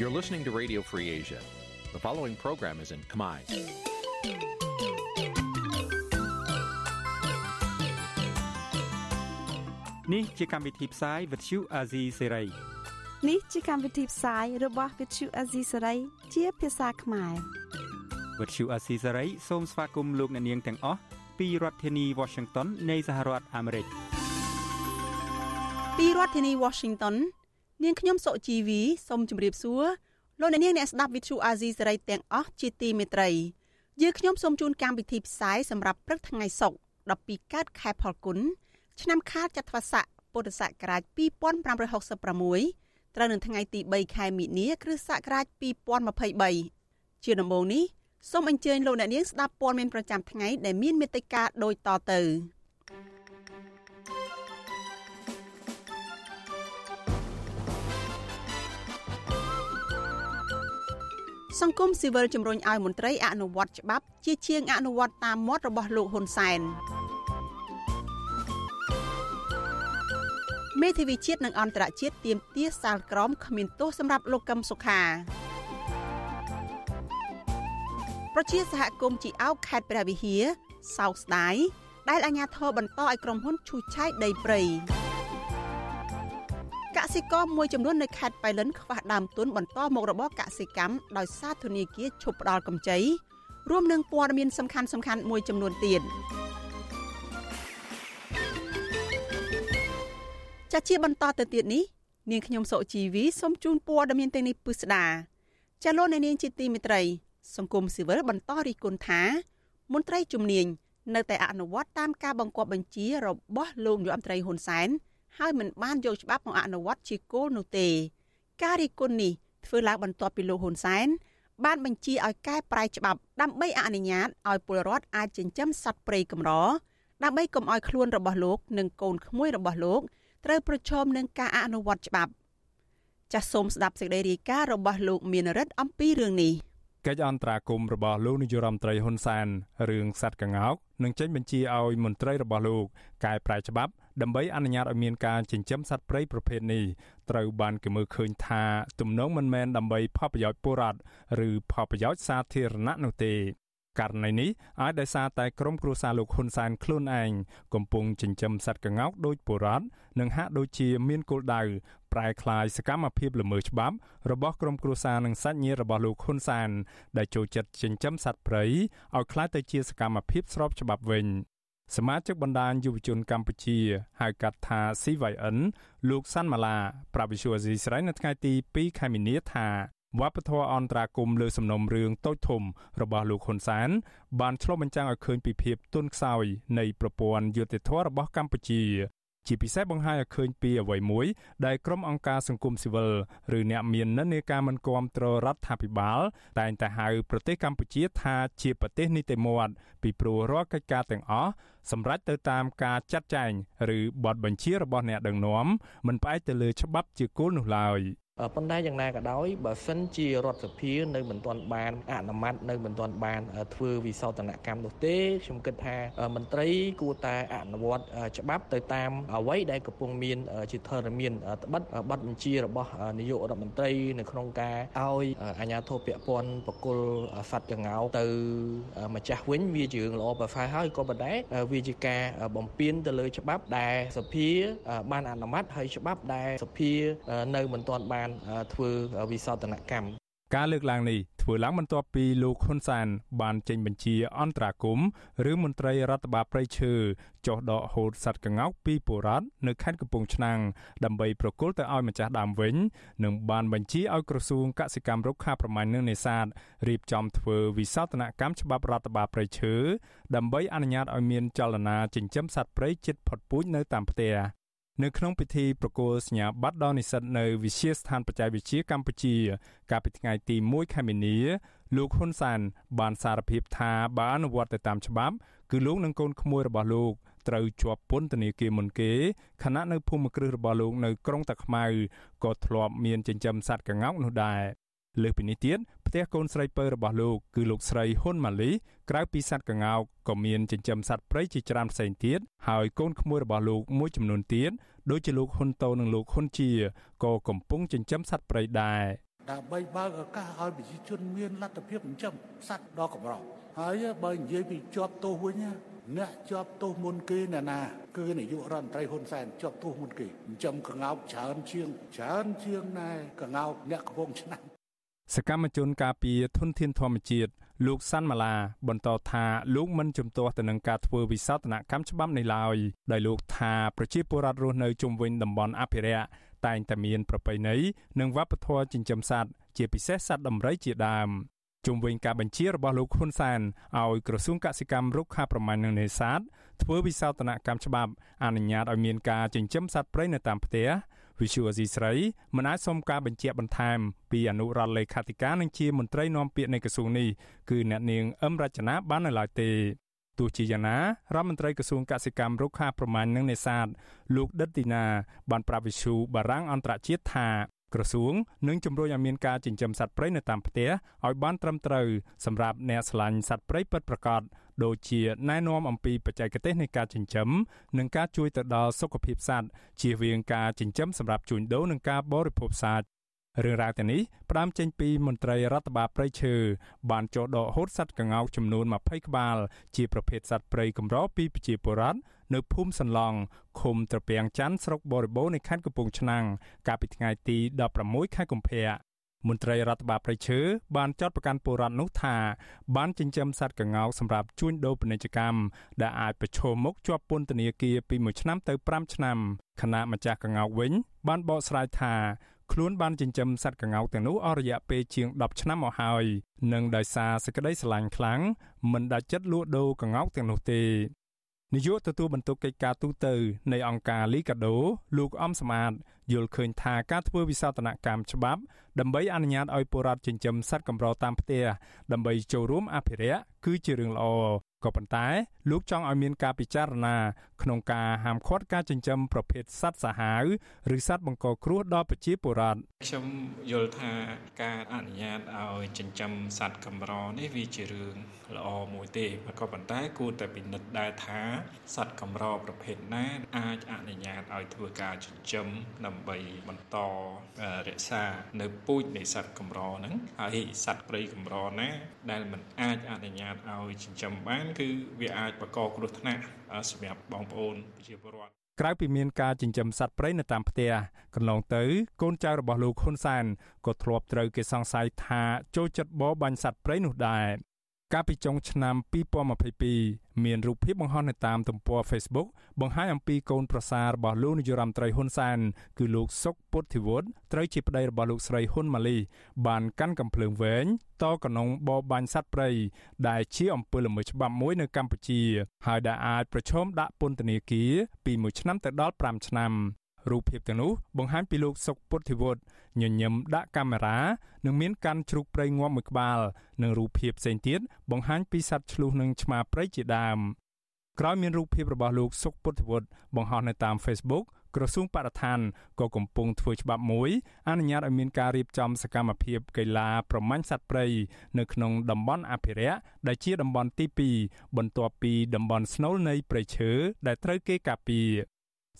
You're listening to Radio Free Asia. The following program is in Khmer. នេះជាកម្មវិធីផ្សាយ Vuthu Azizi Serai នេះជាកម្មវិធីផ្សាយរបស់ Vuthu Azizi Serai ជាភាសាខ្មែរ Vuthu Azizi Serai សូមស្វាគមន៍លោកអ្នកនាងទាំងអស់ពីរដ្ឋធានី Washington នៃសហរដ្ឋអាមេរិកពីរដ្ឋធានី Washington នាងខ្ញុំសុជីវីសូមជម្រាបសួរលោកអ្នកនាងអ្នកស្ដាប់ Vuthu Azizi Serai ទាំងអស់ជាទីមេត្រីយើងខ្ញុំសូមជូនកម្មវិធីផ្សាយសម្រាប់ព្រឹកថ្ងៃសុក្រ12កើតខែផលគុណឆ្នាំខាលចត្វាស័កពុទ្ធសករាជ2566ត្រូវនៅថ្ងៃទី3ខែមិនិនាគ្រិស្តសករាជ2023ជាដំបូងនេះសូមអញ្ជើញលោកអ្នកនាងស្ដាប់ព័ត៌មានប្រចាំថ្ងៃដែលមានមេត្តាដូចតទៅ សង្គមស៊ីវិលជំរុញឲ្យមន្ត្រីអនុវត្តច្បាប់ជាជាងអនុវត្តតាមមាត់របស់លោកហ៊ុនសែនមេធាវីជាតិនិងអន្តរជាតិទាមទារសាលក្រមគ្មានទោសសម្រាប់លោកកឹមសុខាប្រជាសហគមន៍ជីអោកខេត្តព្រះវិហារសោកស្ដាយដែលអាជ្ញាធរបន្តឲ្យក្រុមហ៊ុនឈូសឆាយដីព្រៃក សិករមួយចំនួននៅខេត្តបៃលិនខ្វះដើមទុនបន្តមុខរបរកសិកម្មដោយសារធនាគារឈប់ផ្ដល់កម្ចីរួមនឹងព័ត៌មានសំខាន់សំខាន់មួយចំនួនទៀតចាជាបន្តទៅទៀតនេះនាងខ្ញុំសុជីវីសូមជូនព័ត៌មានទាំងនេះពិស្ដាចាលោកនាងជាទីមេត្រី សង្គមស៊ីវិលបន្តរិះគន់ថាមន្ត្រីជំនាញនៅតែអនុវត្តតាមការបង្គាប់បញ្ជារបស់លោកនាយរដ្ឋមន្ត្រីហ៊ុនសែន ហើយមិនបានយកច្បាប់មកអនុវត្តជាគោលនោះទេ ការរិះគន់នេះធ្វើឡើងបន្ទាប់ពីលោកហ៊ុនសែនបានបញ្ជាឲ្យកែប្រែច្បាប់ដើម្បីអនុញ្ញាតឲ្យពលរដ្ឋអាចចិញ្ចឹមសត្វព្រៃកម្រដើម្បីកុំឲ្យខ្លួនរបស់លោក និងកូនក្មួយរបស់លោកត្រូវប្រឈមនឹងការអនុវត្តច្បាប់ចាសសូមស្ដាប់សេចក្តីរាយការណ៍របស់លោកមានរិទ្ធអំពីរឿងនេះ កិច្ចអន្តរាគមរបស់លោកនាយរដ្ឋមន្ត្រីហ៊ុនសែនរឿងសត្វកង្កោកនឹងចេញបញ្ជាឲ្យមន្ត្រីរបស់លោកកែប្រែច្បាប់ដើម្បីអនុញ្ញាតឲ្យមានការចិញ្ចឹមសត្វព្រៃប្រភេទនេះត្រូវបានគេមើលឃើញថាទំនងមិនមែនដើម្បីផលប្រយោជន៍ពលរដ្ឋឬផលប្រយោជន៍សាធារណៈនោះទេករណីនេះអាចដោយសារតែក្រុមគ្រួសារលោកហ៊ុនសែនខ្លួនឯងកំពុងចិញ្ចឹមសត្វក្ងោកដោយបុរដ្ឋនិងហាក់ដូចជាមានគោលដៅ ប្រែក្លាយសកម្មភាពល្មើសច្បាប់របស់ក្រុមគ្រួសារនិងសាច់ញាតិរបស់លោកហ៊ុនសាន ដែលចូលចិត្តចិញ្ចឹមសត្វព្រៃឲ្យក្លាយទៅជាសកម្មភាពស្របច្បាប់វិញសមាជិកបណ្ដាញយុវជនកម្ពុជាហៅកាត់ថា CYN លោកសាន់ម៉ាឡាប្រាវិសុវអាស៊ីស្រីនៅថ្ងៃទី2ខែមីនាថាវប្បធម៌អន្តរាគមលើសំណុំរឿងតូចធំរបស់លោកហ៊ុនសាន បានឆ្លុះបញ្ចាំងឲ្យឃើញពីភាពទន់ខ្សោយនៃប្រព័ន្ធយុត្តិធម៌របស់កម្ពុជា ជាពិសេសបង្ហាញឲ្យឃើញពីអ្វីមួយដែលក្រុមអង្គការសង្គមស៊ីវិលឬអ្នកមាននិន្នាការមិនគាំទ្ររដ្ឋាភិបាល តែងតែហៅប្រទេសកម្ពុជាថាជាប្រទេសនីតិមាត់ពីព្រោះរាល់កិច្ចការទាំងអស់សម្រាប់ទៅតាមការចាត់ចែងឬបទបញ្ជារបស់អ្នកដឹកនាំមិនផ្អែកទៅលើច្បាប់ជាគោលនោះឡើយ។ ប៉ុន្តែយ៉ាងណាក៏ដោយបើសិនជារដ្ឋសភានៅមិនទាន់បានអនុម័តនៅមិនទាន់បានធ្វើវិសោធនកម្មនោះទេខ្ញុំគិតថាមន្ត្រីគួរតែអនុវត្តច្បាប់ទៅតាមអ្វីដែលកំពុងមានជាធរមានត្បិតប័ណ្ណបញ្ជារបស់នាយករដ្ឋមន្ត្រីនៅក្នុងការឲ្យអាជ្ញាធរពាក់ព័ន្ធបកគលសត្វកង្កោទៅម្ចាស់វិញវាជារឿងល្អប្រសើរហើយក៏ប៉ុន្តែវាជាការបំពេញទៅលើច្បាប់ដែលសភាបានអនុម័តហើយច្បាប់ដែលសភានៅមិនទាន់បានធ្វើវិសោធនកម្មការលើកឡើងនេះធ្វើឡើងបន្ទាប់ពីលោកហ៊ុនសែនបានចេញបញ្ជាអន្តរាគមឬមន្ត្រីរដ្ឋបាលព្រៃឈើចុះដកហូតសត្វក្ងោកពីបុរដ្ឋនៅខេត្តកំពង់ឆ្នាំងដើម្បីប្រគល់ទៅឲ្យម្ចាស់ដើមវិញនិងបានបញ្ជាឲ្យក្រសួងកសិកម្មរុក្ខាប្រមាញ់និងនេសាទរៀបចំធ្វើវិសោធនកម្មច្បាប់រដ្ឋបាលព្រៃឈើដើម្បីអនុញ្ញាតឲ្យមានចលនាចិញ្ចឹមសត្វព្រៃជិតផុតពូជនៅតាមផ្ទះ នៅក្នុងពិធីប្រគល់សញ្ញាបត្រដល់និស្សិតនៅវិទ្យាស្ថានបច្ចេកវិទ្យាកម្ពុជា កាលពីថ្ងៃទី1ខែមីនាលោកហ៊ុនសាន បានសារភាពថាបើអនុវត្តទៅតាមច្បាប់ គឺលោកនិងកូនក្មួយរបស់លោកត្រូវជាប់ពន្ធនាគារមុនគេខណៈនៅភូមិគ្រឹះរបស់លោកនៅក្រុងតាខ្មៅក៏ធ្លាប់មានចិញ្ចឹមសត្វកង្កោកនោះដែរលើសពីនេះទៀត ផ្ទះកូនស្រីពៅរបស់លោកគឺលោកស្រីហ៊ុនម៉ាលីក្រៅពីសត្វកង្កោកក៏មានចិញ្ចឹមសត្វព្រៃជាច្រើនផ្សេងទៀតហើយកូនក្មួយរបស់លោកមួយចំនួនទៀតដូចជាលោកហ៊ុនតូនិងលោកហ៊ុនជាក៏កំពុងចិញ្ចឹមសត្វព្រៃដែរដើម្បីបើកឱកាសឲ្យប្រជាជនមានលទ្ធភាពចិញ្ចឹមសត្វដ៏កម្រហើយបើនិយាយពីជាប់ទោសវិញអ្នកជាប់ទោសមុនគេអ្នកណាគឺនាយករដ្ឋមន្ត្រីហ៊ុនសែនជាប់ទោសមុនគេចិញ្ចឹមកងោកច្រើនជាងច្រើនជាងណែកងោកអ្នកកំពុងឆ្នាំ សកម្មជនការពារធនធានធម្មជាតិលោកសាន់ម៉ាឡាបន្តថាលោកមិនជំទាស់ទៅនឹងការធ្វើវិសោធនកម្មច្បាប់នេះឡើយដោយលោកថាប្រជាពលរដ្ឋរស់នៅជុំវិញតំបន់អភិរក្សតែងតែមានប្រពៃណីនិងវប្បធម៌ចិញ្ចឹមសត្វជាពិសេសសត្វដំរីជាដើមជុំវិញការបញ្ជារបស់លោកហ៊ុនសែនឲ្យក្រសួងកសិកម្មរុក្ខាប្រមាញ់និងនេសាទធ្វើវិសោធនកម្មច្បាប់អនុញ្ញាតឲ្យមានការចិញ្ចឹមសត្វព្រៃនៅតាមផ្ទះ វិសុវអស៊ីស្រីមិនអាចសុំការបញ្ជាក់បន្ថែមពីអនុរដ្ឋលេខាធិការនិងជាមន្ត្រីនាំពាក្យនៃក្រសួងនេះគឺអ្នកនាងអឹមរចនាបាននៅឡើយទេទោះជាយ៉ាងណារដ្ឋមន្ត្រីក្រសួងកសិកម្មរុក្ខាប្រមាញ់និងនេសាទលោកដិតទីណា បានប្រាប់វិសុបារាំងអន្តរជាតិថាក្រសួងនឹងជំរុញឲ្យមានការចិញ្ចឹមសត្វព្រៃនៅតាមផ្ទះឲ្យបានត្រឹមត្រូវសម្រាប់អ្នកស្រឡាញ់សត្វព្រៃពិតប្រាកដ ដូចជាណែនាំអំពីបច្ចេកទេសនៃការចិញ្ចឹមនិងការជួយទៅដល់សុខភាពសត្វជៀសវាងការចិញ្ចឹមសម្រាប់ជួញដូរនិងការបរិភោគសាច់រឿងរ៉ាវទាំងនេះផ្ដើមចេញពីមន្ត្រីរដ្ឋបាលព្រៃឈើបានចោទដកហូតសត្វកង្កោកចំនួន20ក្បាល ជាប្រភេទសត្វព្រៃកម្រពីប្រជាពលរដ្ឋនៅភូមិសន្លង់ឃុំត្រពាំងច័ន្ទស្រុកបរិបូរនៃខេត្តកំពង់ឆ្នាំងកាលពីថ្ងៃទី16ខែកុម្ភៈ មន្ត្រីរដ្ឋបាលព្រៃឈើបានចាត់ប្រកាន់ពលរដ្ឋនោះថាបានចិញ្ចឹមសត្វកង្កោកសម្រាប់ជួញដូរពាណិជ្ជកម្មដែលអាចប្រឈមមុខជាប់ពន្ធនាគារពី1ឆ្នាំទៅ5ឆ្នាំខណៈម្ចាស់កង្កោកវិញ បានបកស្រាយថាខ្លួនបានចិញ្ចឹមសត្វកង្កោកទាំងនោះអស់រយៈពេលជាង10ឆ្នាំមកហើយនិងដោយសារសេចក្តីស្រឡាញ់ខ្លាំងមិនដាច់ចិត្តលក់ដូរកង្កោកទាំងនោះទេ នាយកទទួលបន្ទុកកិច្ចការទូតនៃអង្គការលីកាដូលោកអំសមាតយល់ឃើញថាការធ្វើវិសោធនកម្មច្បាប់ដើម្បីអនុញ្ញាតឲ្យពលរដ្ឋចិញ្ចឹមសត្វកម្រតាមផ្ទះដើម្បីចូលរួមអភិរក្សគឺជារឿងល្អ ក៏ប៉ុន្តែលោកចង់ឲ្យមានការពិចារណាក្នុងការហាមឃាត់ការចិញ្ចឹមប្រភេទសត្វសាហាវឬសត្វបង្កគ្រោះដល់ប្រជាពលរដ្ឋខ្ញុំយល់ថាការអនុញ្ញាតឲ្យចិញ្ចឹមសត្វកម្រនេះវាជារឿងល្អមួយទេក៏ប៉ុន្តែគួរតែពិនិត្យដែរថាសត្វកម្រប្រភេទណាអាចអនុញ្ញាតឲ្យធ្វើការចិញ្ចឹមដើម្បីបន្តរក្សានៅពូជនៃសត្វកម្រហ្នឹងហើយសត្វព្រៃកម្រណាដែលមិនអាចអនុញ្ញាតឲ្យចិញ្ចឹមបានគឺវាអាចបង្កគ្រោះថ្នាក់សម្រាប់បងប្អូនប្រជាពលរដ្ឋក្រៅពីមានការចិញ្ចឹមសត្វព្រៃនៅតាមផ្ទះកន្លងទៅកូនចៅរបស់លោកហ៊ុនសែនក៏ធ្លាប់ត្រូវគេសង្ស័យថាចូលចិត្តបរបាញ់សត្វព្រៃនោះដែរ កាលពីចុងឆ្នាំ2022មានរូបភាពបង្ហោះនៅតាមទំព័រ Facebook បង្ហាញអំពីកូនប្រសាររបស់លោកនាយរដ្ឋមន្ត្រីហ៊ុនសែនគឺលោកសុកពុទ្ធិវុឌ្ឍត្រូវជាប្តីរបស់លោកស្រីហ៊ុនម៉ាលី បានកាន់កំភ្លើងវែងតកណ្ងបបាញ់សត្វព្រៃដែលជាអំពើល្មើសច្បាប់មួយនៅកម្ពុជា ហើយដែលអាចប្រឈមដាក់ពន្ធនាគារពី1ឆ្នាំទៅដល់5ឆ្នាំ រូបភាពទាំងនោះបង្ហាញពីលោកសុកពុទ្ធិវុឌ្ឍញញឹមដាក់កាមេរ៉ានិងមានកាន់ជ្រូកព្រៃងាប់មួយក្បាលនិងរូបភាពផ្សេងទៀតបង្ហាញពីសត្វឆ្លុះនិងឆ្មាព្រៃជាដើមក្រោយមានរូបភាពរបស់លោកសុកពុទ្ធិវុឌ្ឍបង្ហោះនៅតាម Facebook ក្រសួងបរិស្ថានក៏កំពុងធ្វើច្បាប់មួយអនុញ្ញាតឲ្យមានការរៀបចំសកម្មភាពកីឡាប្រមាញ់សត្វព្រៃនៅក្នុងតំបន់អភិរក្សដែលជាតំបន់ទី2បន្ទាប់ពីតំបន់ស្នូលនៃព្រៃឈើដែលត្រូវគេការពារ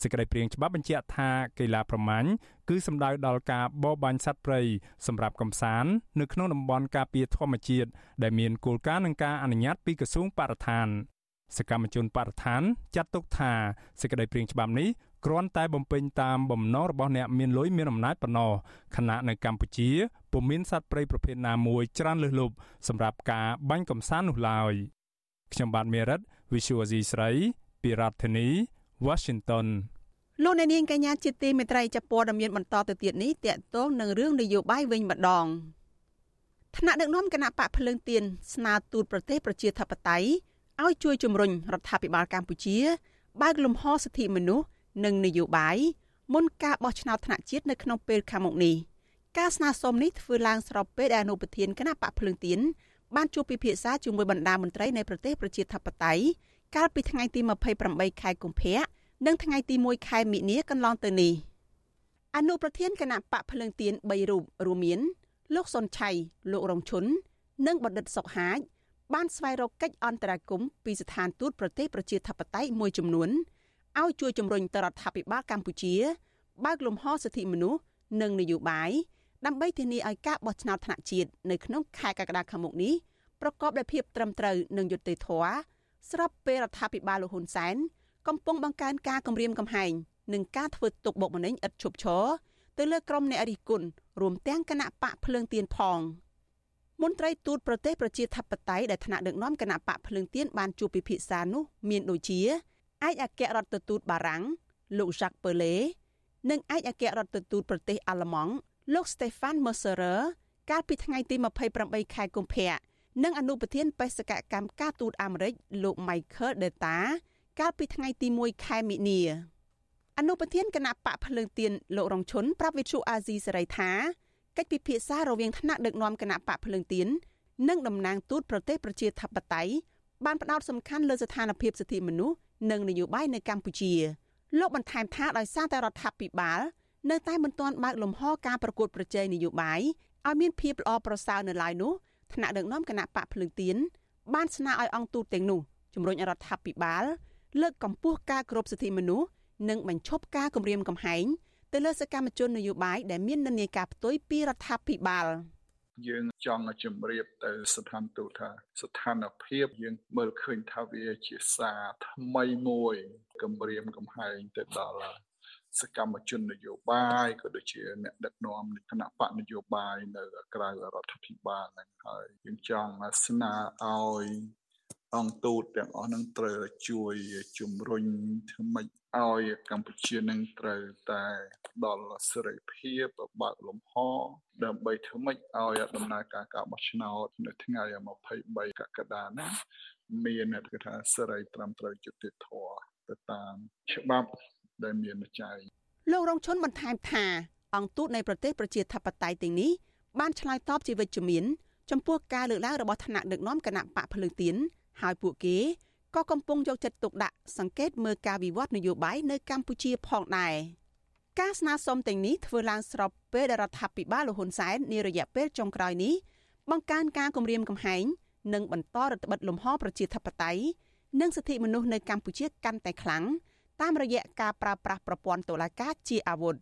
សេចក្តីព្រាងច្បាប់បញ្ជាក់ថាកីឡាប្រមាញ់គឺសំដៅដល់ការបរបាញ់សត្វព្រៃសម្រាប់កំសាន្តនៅក្នុងតំបន់ការពារធម្មជាតិដែលមានគោលការណ៍និងការអនុញ្ញាតពីក្រសួងបរិស្ថានសកម្មជនបរិស្ថានចាត់ទុកថាសេចក្តីព្រាងច្បាប់នេះគ្រាន់តែបំពេញតាមបំណងរបស់អ្នកមានលុយមានអំណាចប៉ុណ្ណោះខណៈនៅកម្ពុជាពុំមានសត្វព្រៃប្រភេទណាមួយច្រើនលើសលប់សម្រាប់ការបាញ់កំសាន្តនោះឡើយខ្ញុំបាទមេរិត Visual C ស្រី ពីរដ្ឋធានី Washington លោកអ្នកនាងកញ្ញាជាទីមេត្រីចាប់ព័ត៌មានបន្តទៅទៀតនេះតកតងនឹងរឿងនយោបាយវិញម្ដងថ្នាក់ដឹកនាំគណៈបកភ្លើងទៀនស្នើទូតប្រទេសប្រជាធិបតេយ្យឲ្យជួយជំរុញរដ្ឋាភិបាលកម្ពុជា បើកលំហសិទ្ធិមនុស្សនិងនយោបាយមុនការបោះឆ្នោតថ្នាក់ជាតិនៅក្នុងពេលខាងមុខនេះការស្នើសុំនេះធ្វើឡើងស្របពេលដែលអនុប្រធានគណៈបកភ្លើងទៀនបានជួបពិភាក្សាជាមួយបណ្ដាមន្ត្រីនៃប្រទេសប្រជាធិបតេយ្យ កាលពីថ្ងៃទី28ខែកុម្ភៈនិងថ្ងៃទី1ខែមិនិនាកន្លងទៅនេះអនុប្រធានគណៈបកភ្លើងទៀន3រូបរួមមានលោកសុនឆៃលោករងឈុននិងបណ្ឌិតសុកហាជបានស្វែងរកកិច្ចអន្តរាគមន៍ពីស្ថានទូតប្រទេសប្រជាធិបតេយ្យមួយចំនួនឲ្យជួយជំរុញទៅរដ្ឋាភិបាលកម្ពុជា បើកលំហសិទ្ធិមនុស្សនិងនយោបាយដើម្បីធានាឲ្យការបោះឆ្នោតថ្នាក់ជាតិនៅក្នុងខែកក្កដាខាងមុខនេះប្រកបដោយភាពត្រឹមត្រូវនិងយុត្តិធម៌ ស្របពេលរដ្ឋាភិបាលលោកហ៊ុនសែនកំពុងបង្កើនការគម្រាមកំហែងនិងការធ្វើទុកបុកម្នេញឥតឈប់ឈរទៅលើក្រុមអ្នករិះគន់រួមទាំងគណៈបកភ្លើងទៀនផងមន្ត្រីទូតប្រទេសប្រជាធិបតេយ្យដែលថ្នាក់ដឹកនាំគណៈបកភ្លើងទៀនបានជួបពិភាក្សានោះមានដូចជាឯកអគ្គរដ្ឋទូតបារាំងលោក Jacques Perle និងឯកអគ្គរដ្ឋទូតប្រទេសអាល្លឺម៉ង់លោក Stefan Mercerer កាលពីថ្ងៃទី28ខែកុម្ភៈ និងអនុប្រធានបេសកកម្មការទូតអាមេរិកលោក Michael Deta កាលពីថ្ងៃទី1ខែមិនិនាអនុប្រធានគណៈបកភ្លើងទៀនលោករងឈុនប្រាប់វិទ្យុអាស៊ីសេរីថាកិច្ចពិភាក្សារវាងថ្នាក់ដឹកនាំគណៈបកភ្លើងទៀននិងតំណាងទូតប្រទេសប្រជាធិបតេយ្យបានផ្ដោតសំខាន់លើស្ថានភាពសិទ្ធិមនុស្សនិងនយោបាយនៅកម្ពុជាលោកបន្ថែមថាដោយសារតែរដ្ឋាភិបាល នៅតែមិនទាន់បើកលំហការប្រកួតប្រជែងនយោបាយឲ្យមានភាពល្អប្រសើរនៅឡើយនោះ ថ្នាក់ដឹកនាំគណៈបកភ្លើងទៀនបានស្នើឲ្យអង្គទូតទាំងនោះជំរុញរដ្ឋាភិបាលលើកកម្ពស់ការគោរពសិទ្ធិមនុស្សនិងបញ្ឈប់ការគំរាមកំហែងទៅលើសកម្មជននយោបាយដែលមាននិន្នាការផ្ទុយពីរដ្ឋាភិបាលយើងចង់ជម្រាបទៅស្ថានទូតថាស្ថានភាពយើងមើលឃើញថាវាជាសារថ្មីមួយគម្រាមកំហែងទៅដល់ សកម្មជននយោបាយក៏ដូចជាអ្នកដឹកនាំគណៈបកនយោបាយនៅក្រៅរដ្ឋាភិបាលហ្នឹងហើយយើងចង់ស្នើឲ្យអង្គទូតទាំងអស់នឹងត្រូវជួយជំរុញធ្វើម៉េចឲ្យកម្ពុជានឹងត្រូវតែដល់សេរីភាពបើកលំហដើម្បីធ្វើម៉េចឲ្យដំណើរការការបោះឆ្នោតនៅថ្ងៃ23កក្កដានេះមានគេថាសេរីត្រឹមត្រូវយុត្តិធម៌ទៅតាមច្បាប់ ដែលមានចែងលោករងឈុនបន្ថែមថាអង្គទូតនៃប្រទេសប្រជាធិបតេយ្យទាំងនេះបានឆ្លើយតបជាវិជ្ជមានចំពោះការលើកឡើងរបស់ថ្នាក់ដឹកនាំគណៈបកភ្លើងទៀនហើយពួកគេក៏កំពុងយកចិត្តទុកដាក់សង្កេតមើលការវិវត្តនយោបាយនៅកម្ពុជាផងដែរការស្នើសុំទាំងនេះធ្វើឡើងស្របពេលដែលរដ្ឋាភិបាលលហ៊ុនសែននារយៈពេលចុងក្រោយនេះបង្កើនការគម្រាមកំហែងនិងបន្តរដ្ឋបិទលំហប្រជាធិបតេយ្យនិងសិទ្ធិមនុស្សនៅកម្ពុជាកាន់តែខ្លាំង តាមរយៈការប្រើប្រាស់ប្រព័ន្ធតុលាការជាអាវុធ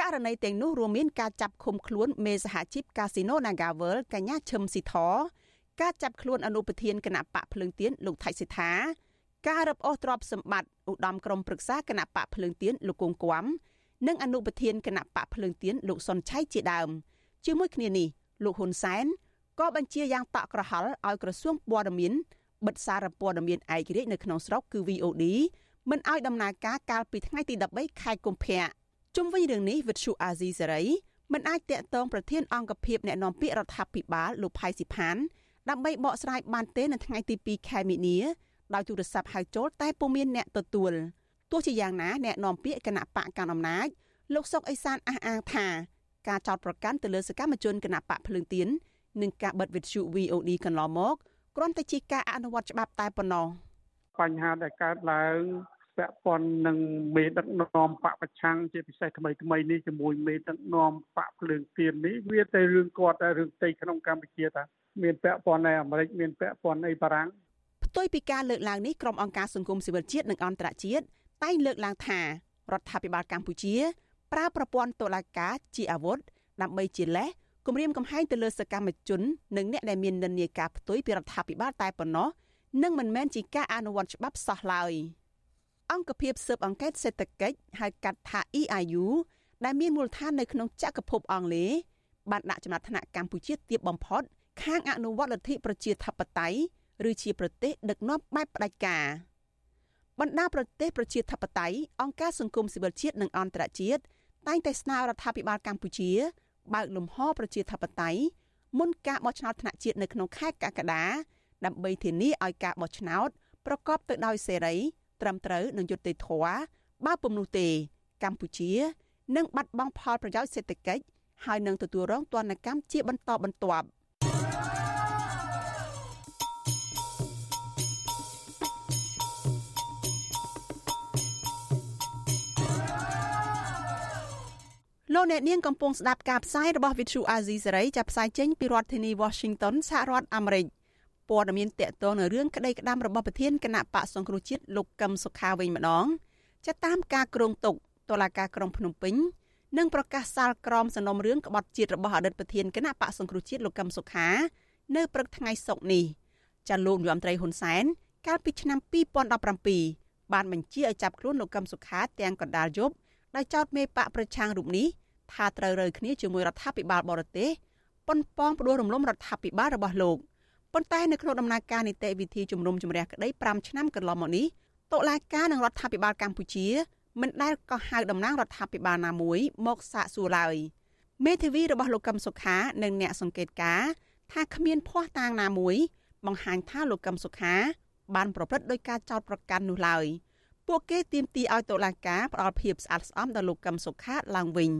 ករណីទាំងនោះរួមមានការចាប់ឃុំខ្លួនមេសហជីពកាស៊ីណូ Nagavel កញ្ញាឈឹមស៊ីធការចាប់ខ្លួនអនុប្រធានគណៈបកភ្លើងទៀនលោកថៃសិដ្ឋាការរឹបអូសទ្រព្យសម្បត្តិឧត្តមក្រុមប្រឹក្សាគណៈបកភ្លើងទៀនលោកគង់គួមនិងអនុប្រធានគណៈបកភ្លើងទៀនលោកសុនឆៃជាដើមជាមួយគ្នានេះលោកហ៊ុនសែនក៏បញ្ជាយ៉ាងតក់ក្រហល់ឲ្យក្រសួងព័ត៌មានបិទសារព័ត៌មានឯករាជ្យនៅក្នុងស្រុកគឺ VOD មិនឲ្យដំណើរការកាលពីថ្ងៃទី13ខែកុម្ភៈជុំវិញរឿងនេះវិទ្យុអាស៊ីសេរីមិនអាចតាក់ទងប្រធានអង្គភិបអ្នកណែនាំពាក្យរដ្ឋាភិបាលលោកផៃស៊ីផានដើម្បីបកស្រាយបានទេនៅថ្ងៃទី2ខែមិនិនាដោយទូរស័ព្ទហៅចូលតែពុំមានអ្នកទទួលទោះជាយ៉ាងណាអ្នកនាំពាក្យគណៈបកកណ្ដាលអំណាចលោកសុកអេសានអះអាងថាការចោតប្រកាន់ទៅលើសកម្មជនគណៈបកភ្លើងទៀននិងការបិទវិទ្យុ VOD កន្លងមកគ្រាន់តែជាការអនុវត្តច្បាប់តែប៉ុណ្ណោះបញ្ហាដែលកើតឡើង ពាក់ព័ន្ធនឹងមេដឹកនាំបកប្រឆាំងជាពិសេសថ្មីថ្មីនេះជាមួយមេដឹកនាំបកភ្លើងទៀននេះវាតែរឿងគាត់តែរឿងផ្ទៃក្នុងកម្ពុជាតាមានពាក់ព័ន្ធនៅអាមេរិកមានពាក់ព័ន្ធអីបារាំងផ្ទុយពីការលើកឡើងនេះក្រុមអង្គការសង្គមស៊ីវិលជាតិនិងអន្តរជាតិតែងលើកឡើងថារដ្ឋាភិបាលកម្ពុជា ប្រើប្រព័ន្ធតុលាការជាអាវុធដើម្បីជាលេសគម្រាមកំហែងទៅលើសកម្មជននិងអ្នកដែលមាននិន្នាការផ្ទុយពីរដ្ឋាភិបាលតែប៉ុណ្ណោះនិងមិនមែនជាការអនុវត្តច្បាប់សោះឡើយ អង្គភាពស៊ើបអង្កេតសេដ្ឋកិច្ចហៅកាត់ថា EIU ដែលមានមូលដ្ឋាននៅក្នុងចក្រភពអង់គ្លេសបានដាក់ចំណាត់ថ្នាក់កម្ពុជាទាបបំផុត ខាងអនុវត្តលទ្ធិប្រជាធិបតេយ្យឬជាប្រទេសដឹកនាំបែបផ្ដាច់ការបណ្ដាប្រទេសប្រជាធិបតេយ្យអង្គការសង្គមស៊ីវិលជាតិនិងអន្តរជាតិតែងតែស្នើរដ្ឋាភិបាលកម្ពុជា បើកលំហប្រជាធិបតេយ្យមុនការបោះឆ្នោតថ្នាក់ជាតិនៅក្នុងខែកក្កដាដើម្បីធានាឲ្យការបោះឆ្នោតប្រកបទៅដោយសេរី ត្រឹមត្រូវនិងយុត្តិធម៌បើពុំនោះទេ កម្ពុជានឹងបាត់បង់ផលប្រយោជន៍សេដ្ឋកិច្ចហើយនឹងទទួលរងទណ្ឌកម្មជាបន្តបន្ទាប់លោកអ្នកនាងកំពុងស្ដាប់ការផ្សាយរបស់ Vithu Azizi សេរីចាប់ផ្សាយចេញពីរដ្ឋធានី Washington សហរដ្ឋអាមេរិក ព័ត៌មានតកតងនៅរឿងក្តីក្តាំរបស់ប្រធានគណៈបកសង្គ្រោះជាតិលោកកឹមសុខាវិញម្ដងចាតាមការគ្រងទុកតុលាការក្រុងភ្នំពេញនិងប្រកាសសាលក្រមសំណុំរឿងក្បត់ជាតិរបស់អតីតប្រធានគណៈបកសង្គ្រោះជាតិលោកកឹមសុខា នៅព្រឹកថ្ងៃសុក្រនេះចាលោកនាយរដ្ឋមន្ត្រីហ៊ុនសែនកាលពីឆ្នាំ2017បានបញ្ជាឲ្យចាប់ខ្លួនលោកកឹមសុខាទាំងកណ្ដាលយប់ដោយចោទមេបកប្រឆាំងរូបនេះថាត្រូវរើគ្នាជាមួយរដ្ឋាភិបាលបរទេសប៉ុនប៉ងផ្ដួលរំលំរដ្ឋាភិបាលរបស់លោក ប៉ុន្តែនៅក្នុងដំណើរការនីតិវិធីជំនុំជម្រះក្តី5ឆ្នាំកន្លងមកនេះតុលាការនឹងរដ្ឋាភិបាលកម្ពុជាមិនដែលក៏ហៅតំណាងរដ្ឋាភិបាលណាមួយមកសាកសួរឡើយមេធាវីរបស់លោកកឹមសុខានិងអ្នកសង្កេតការថាគ្មានភ័ស្តុតាងណាមួយ បង្ហាញថាលោកកឹមសុខា បានប្រព្រឹត្តដោយការចោទប្រកាន់នោះឡើយពួកគេទាមទារឲ្យតុលាការផ្ដល់ភាពស្អាតស្អំដល់លោកកឹមសុខាឡើងវិញ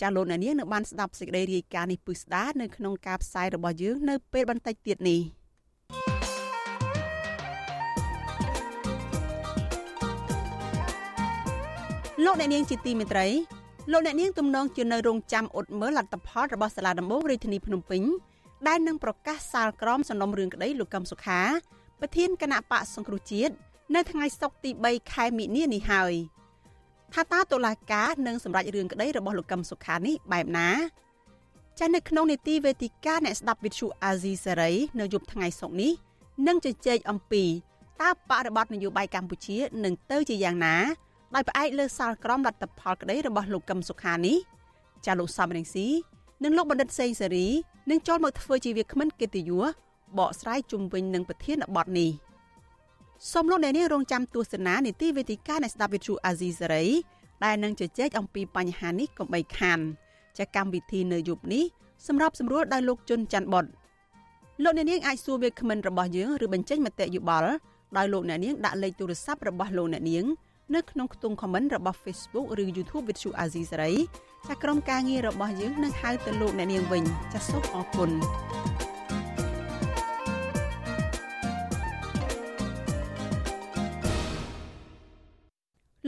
ចាលោកអ្នកនាងនៅបានស្ដាប់សេចក្តីរាយការណ៍នេះពិស្ដានៅក្នុងការផ្សាយរបស់យើងនៅពេលបន្តិចទៀតនេះលោកអ្នកនាងជាទីមេត្រីលោកអ្នកនាងទំនងជានៅរងចាំអ៊ុតមើលលទ្ធផលរបស់សាលាដំបងរាជធានីភ្នំពេញដែលនឹងប្រកាសសាលក្រមសំណុំរឿងក្តីលោកកឹមសុខាប្រធានគណៈបកសង្គ្រោះជាតិនៅថ្ងៃសុក្រទី3ខែមិនិនានេះហើយ ថាតើតុលាការនឹងសម្រេចរឿងក្តីរបស់លោកកឹមសុខានេះបែបណាចានៅក្នុងនីតិវេទិកាអ្នកស្ដាប់វិទ្យុអាស៊ីសេរីនៅយប់ថ្ងៃសុក្រនេះនឹងជជែកអំពីតើបរិបទនយោបាយកម្ពុជានឹងទៅជាយ៉ាងណាដោយផ្អែកលើសាលក្រមលទ្ធផលក្តីរបស់លោកកឹមសុខានេះចាលោកសំរងស៊ីនិងលោកបណ្ឌិតសេងសេរីនឹងចូលមកធ្វើជាវាគ្មិនកិត្តិយសបកស្រាយជុំវិញនឹងប្រធានបទនេះ សូមលោកអ្នកនាងរងចាំទស្សនានីតិវេទិកានៃស្ដាប់វិទ្យុអាស៊ីសេរីដែលនឹងជជែកអំពីបញ្ហានេះកុំបីខានចាកម្មវិធីនៅយប់នេះសម្រាប់សម្រួលដោយលោកជុនច័ន្ទបុតលោកអ្នកនាងអាចសួរវាគ្មិនរបស់យើងឬបញ្ចេញមតិយោបល់ដោយលោកអ្នកនាងដាក់លេខទូរស័ព្ទរបស់លោកអ្នកនាងនៅក្នុងខ្ទង់ comment របស់ Facebook ឬ YouTube វិទ្យុអាស៊ីសេរីចាក្រុមការងាររបស់យើងនឹងហៅទៅលោកអ្នកនាងវិញចាសសូមអរគុណ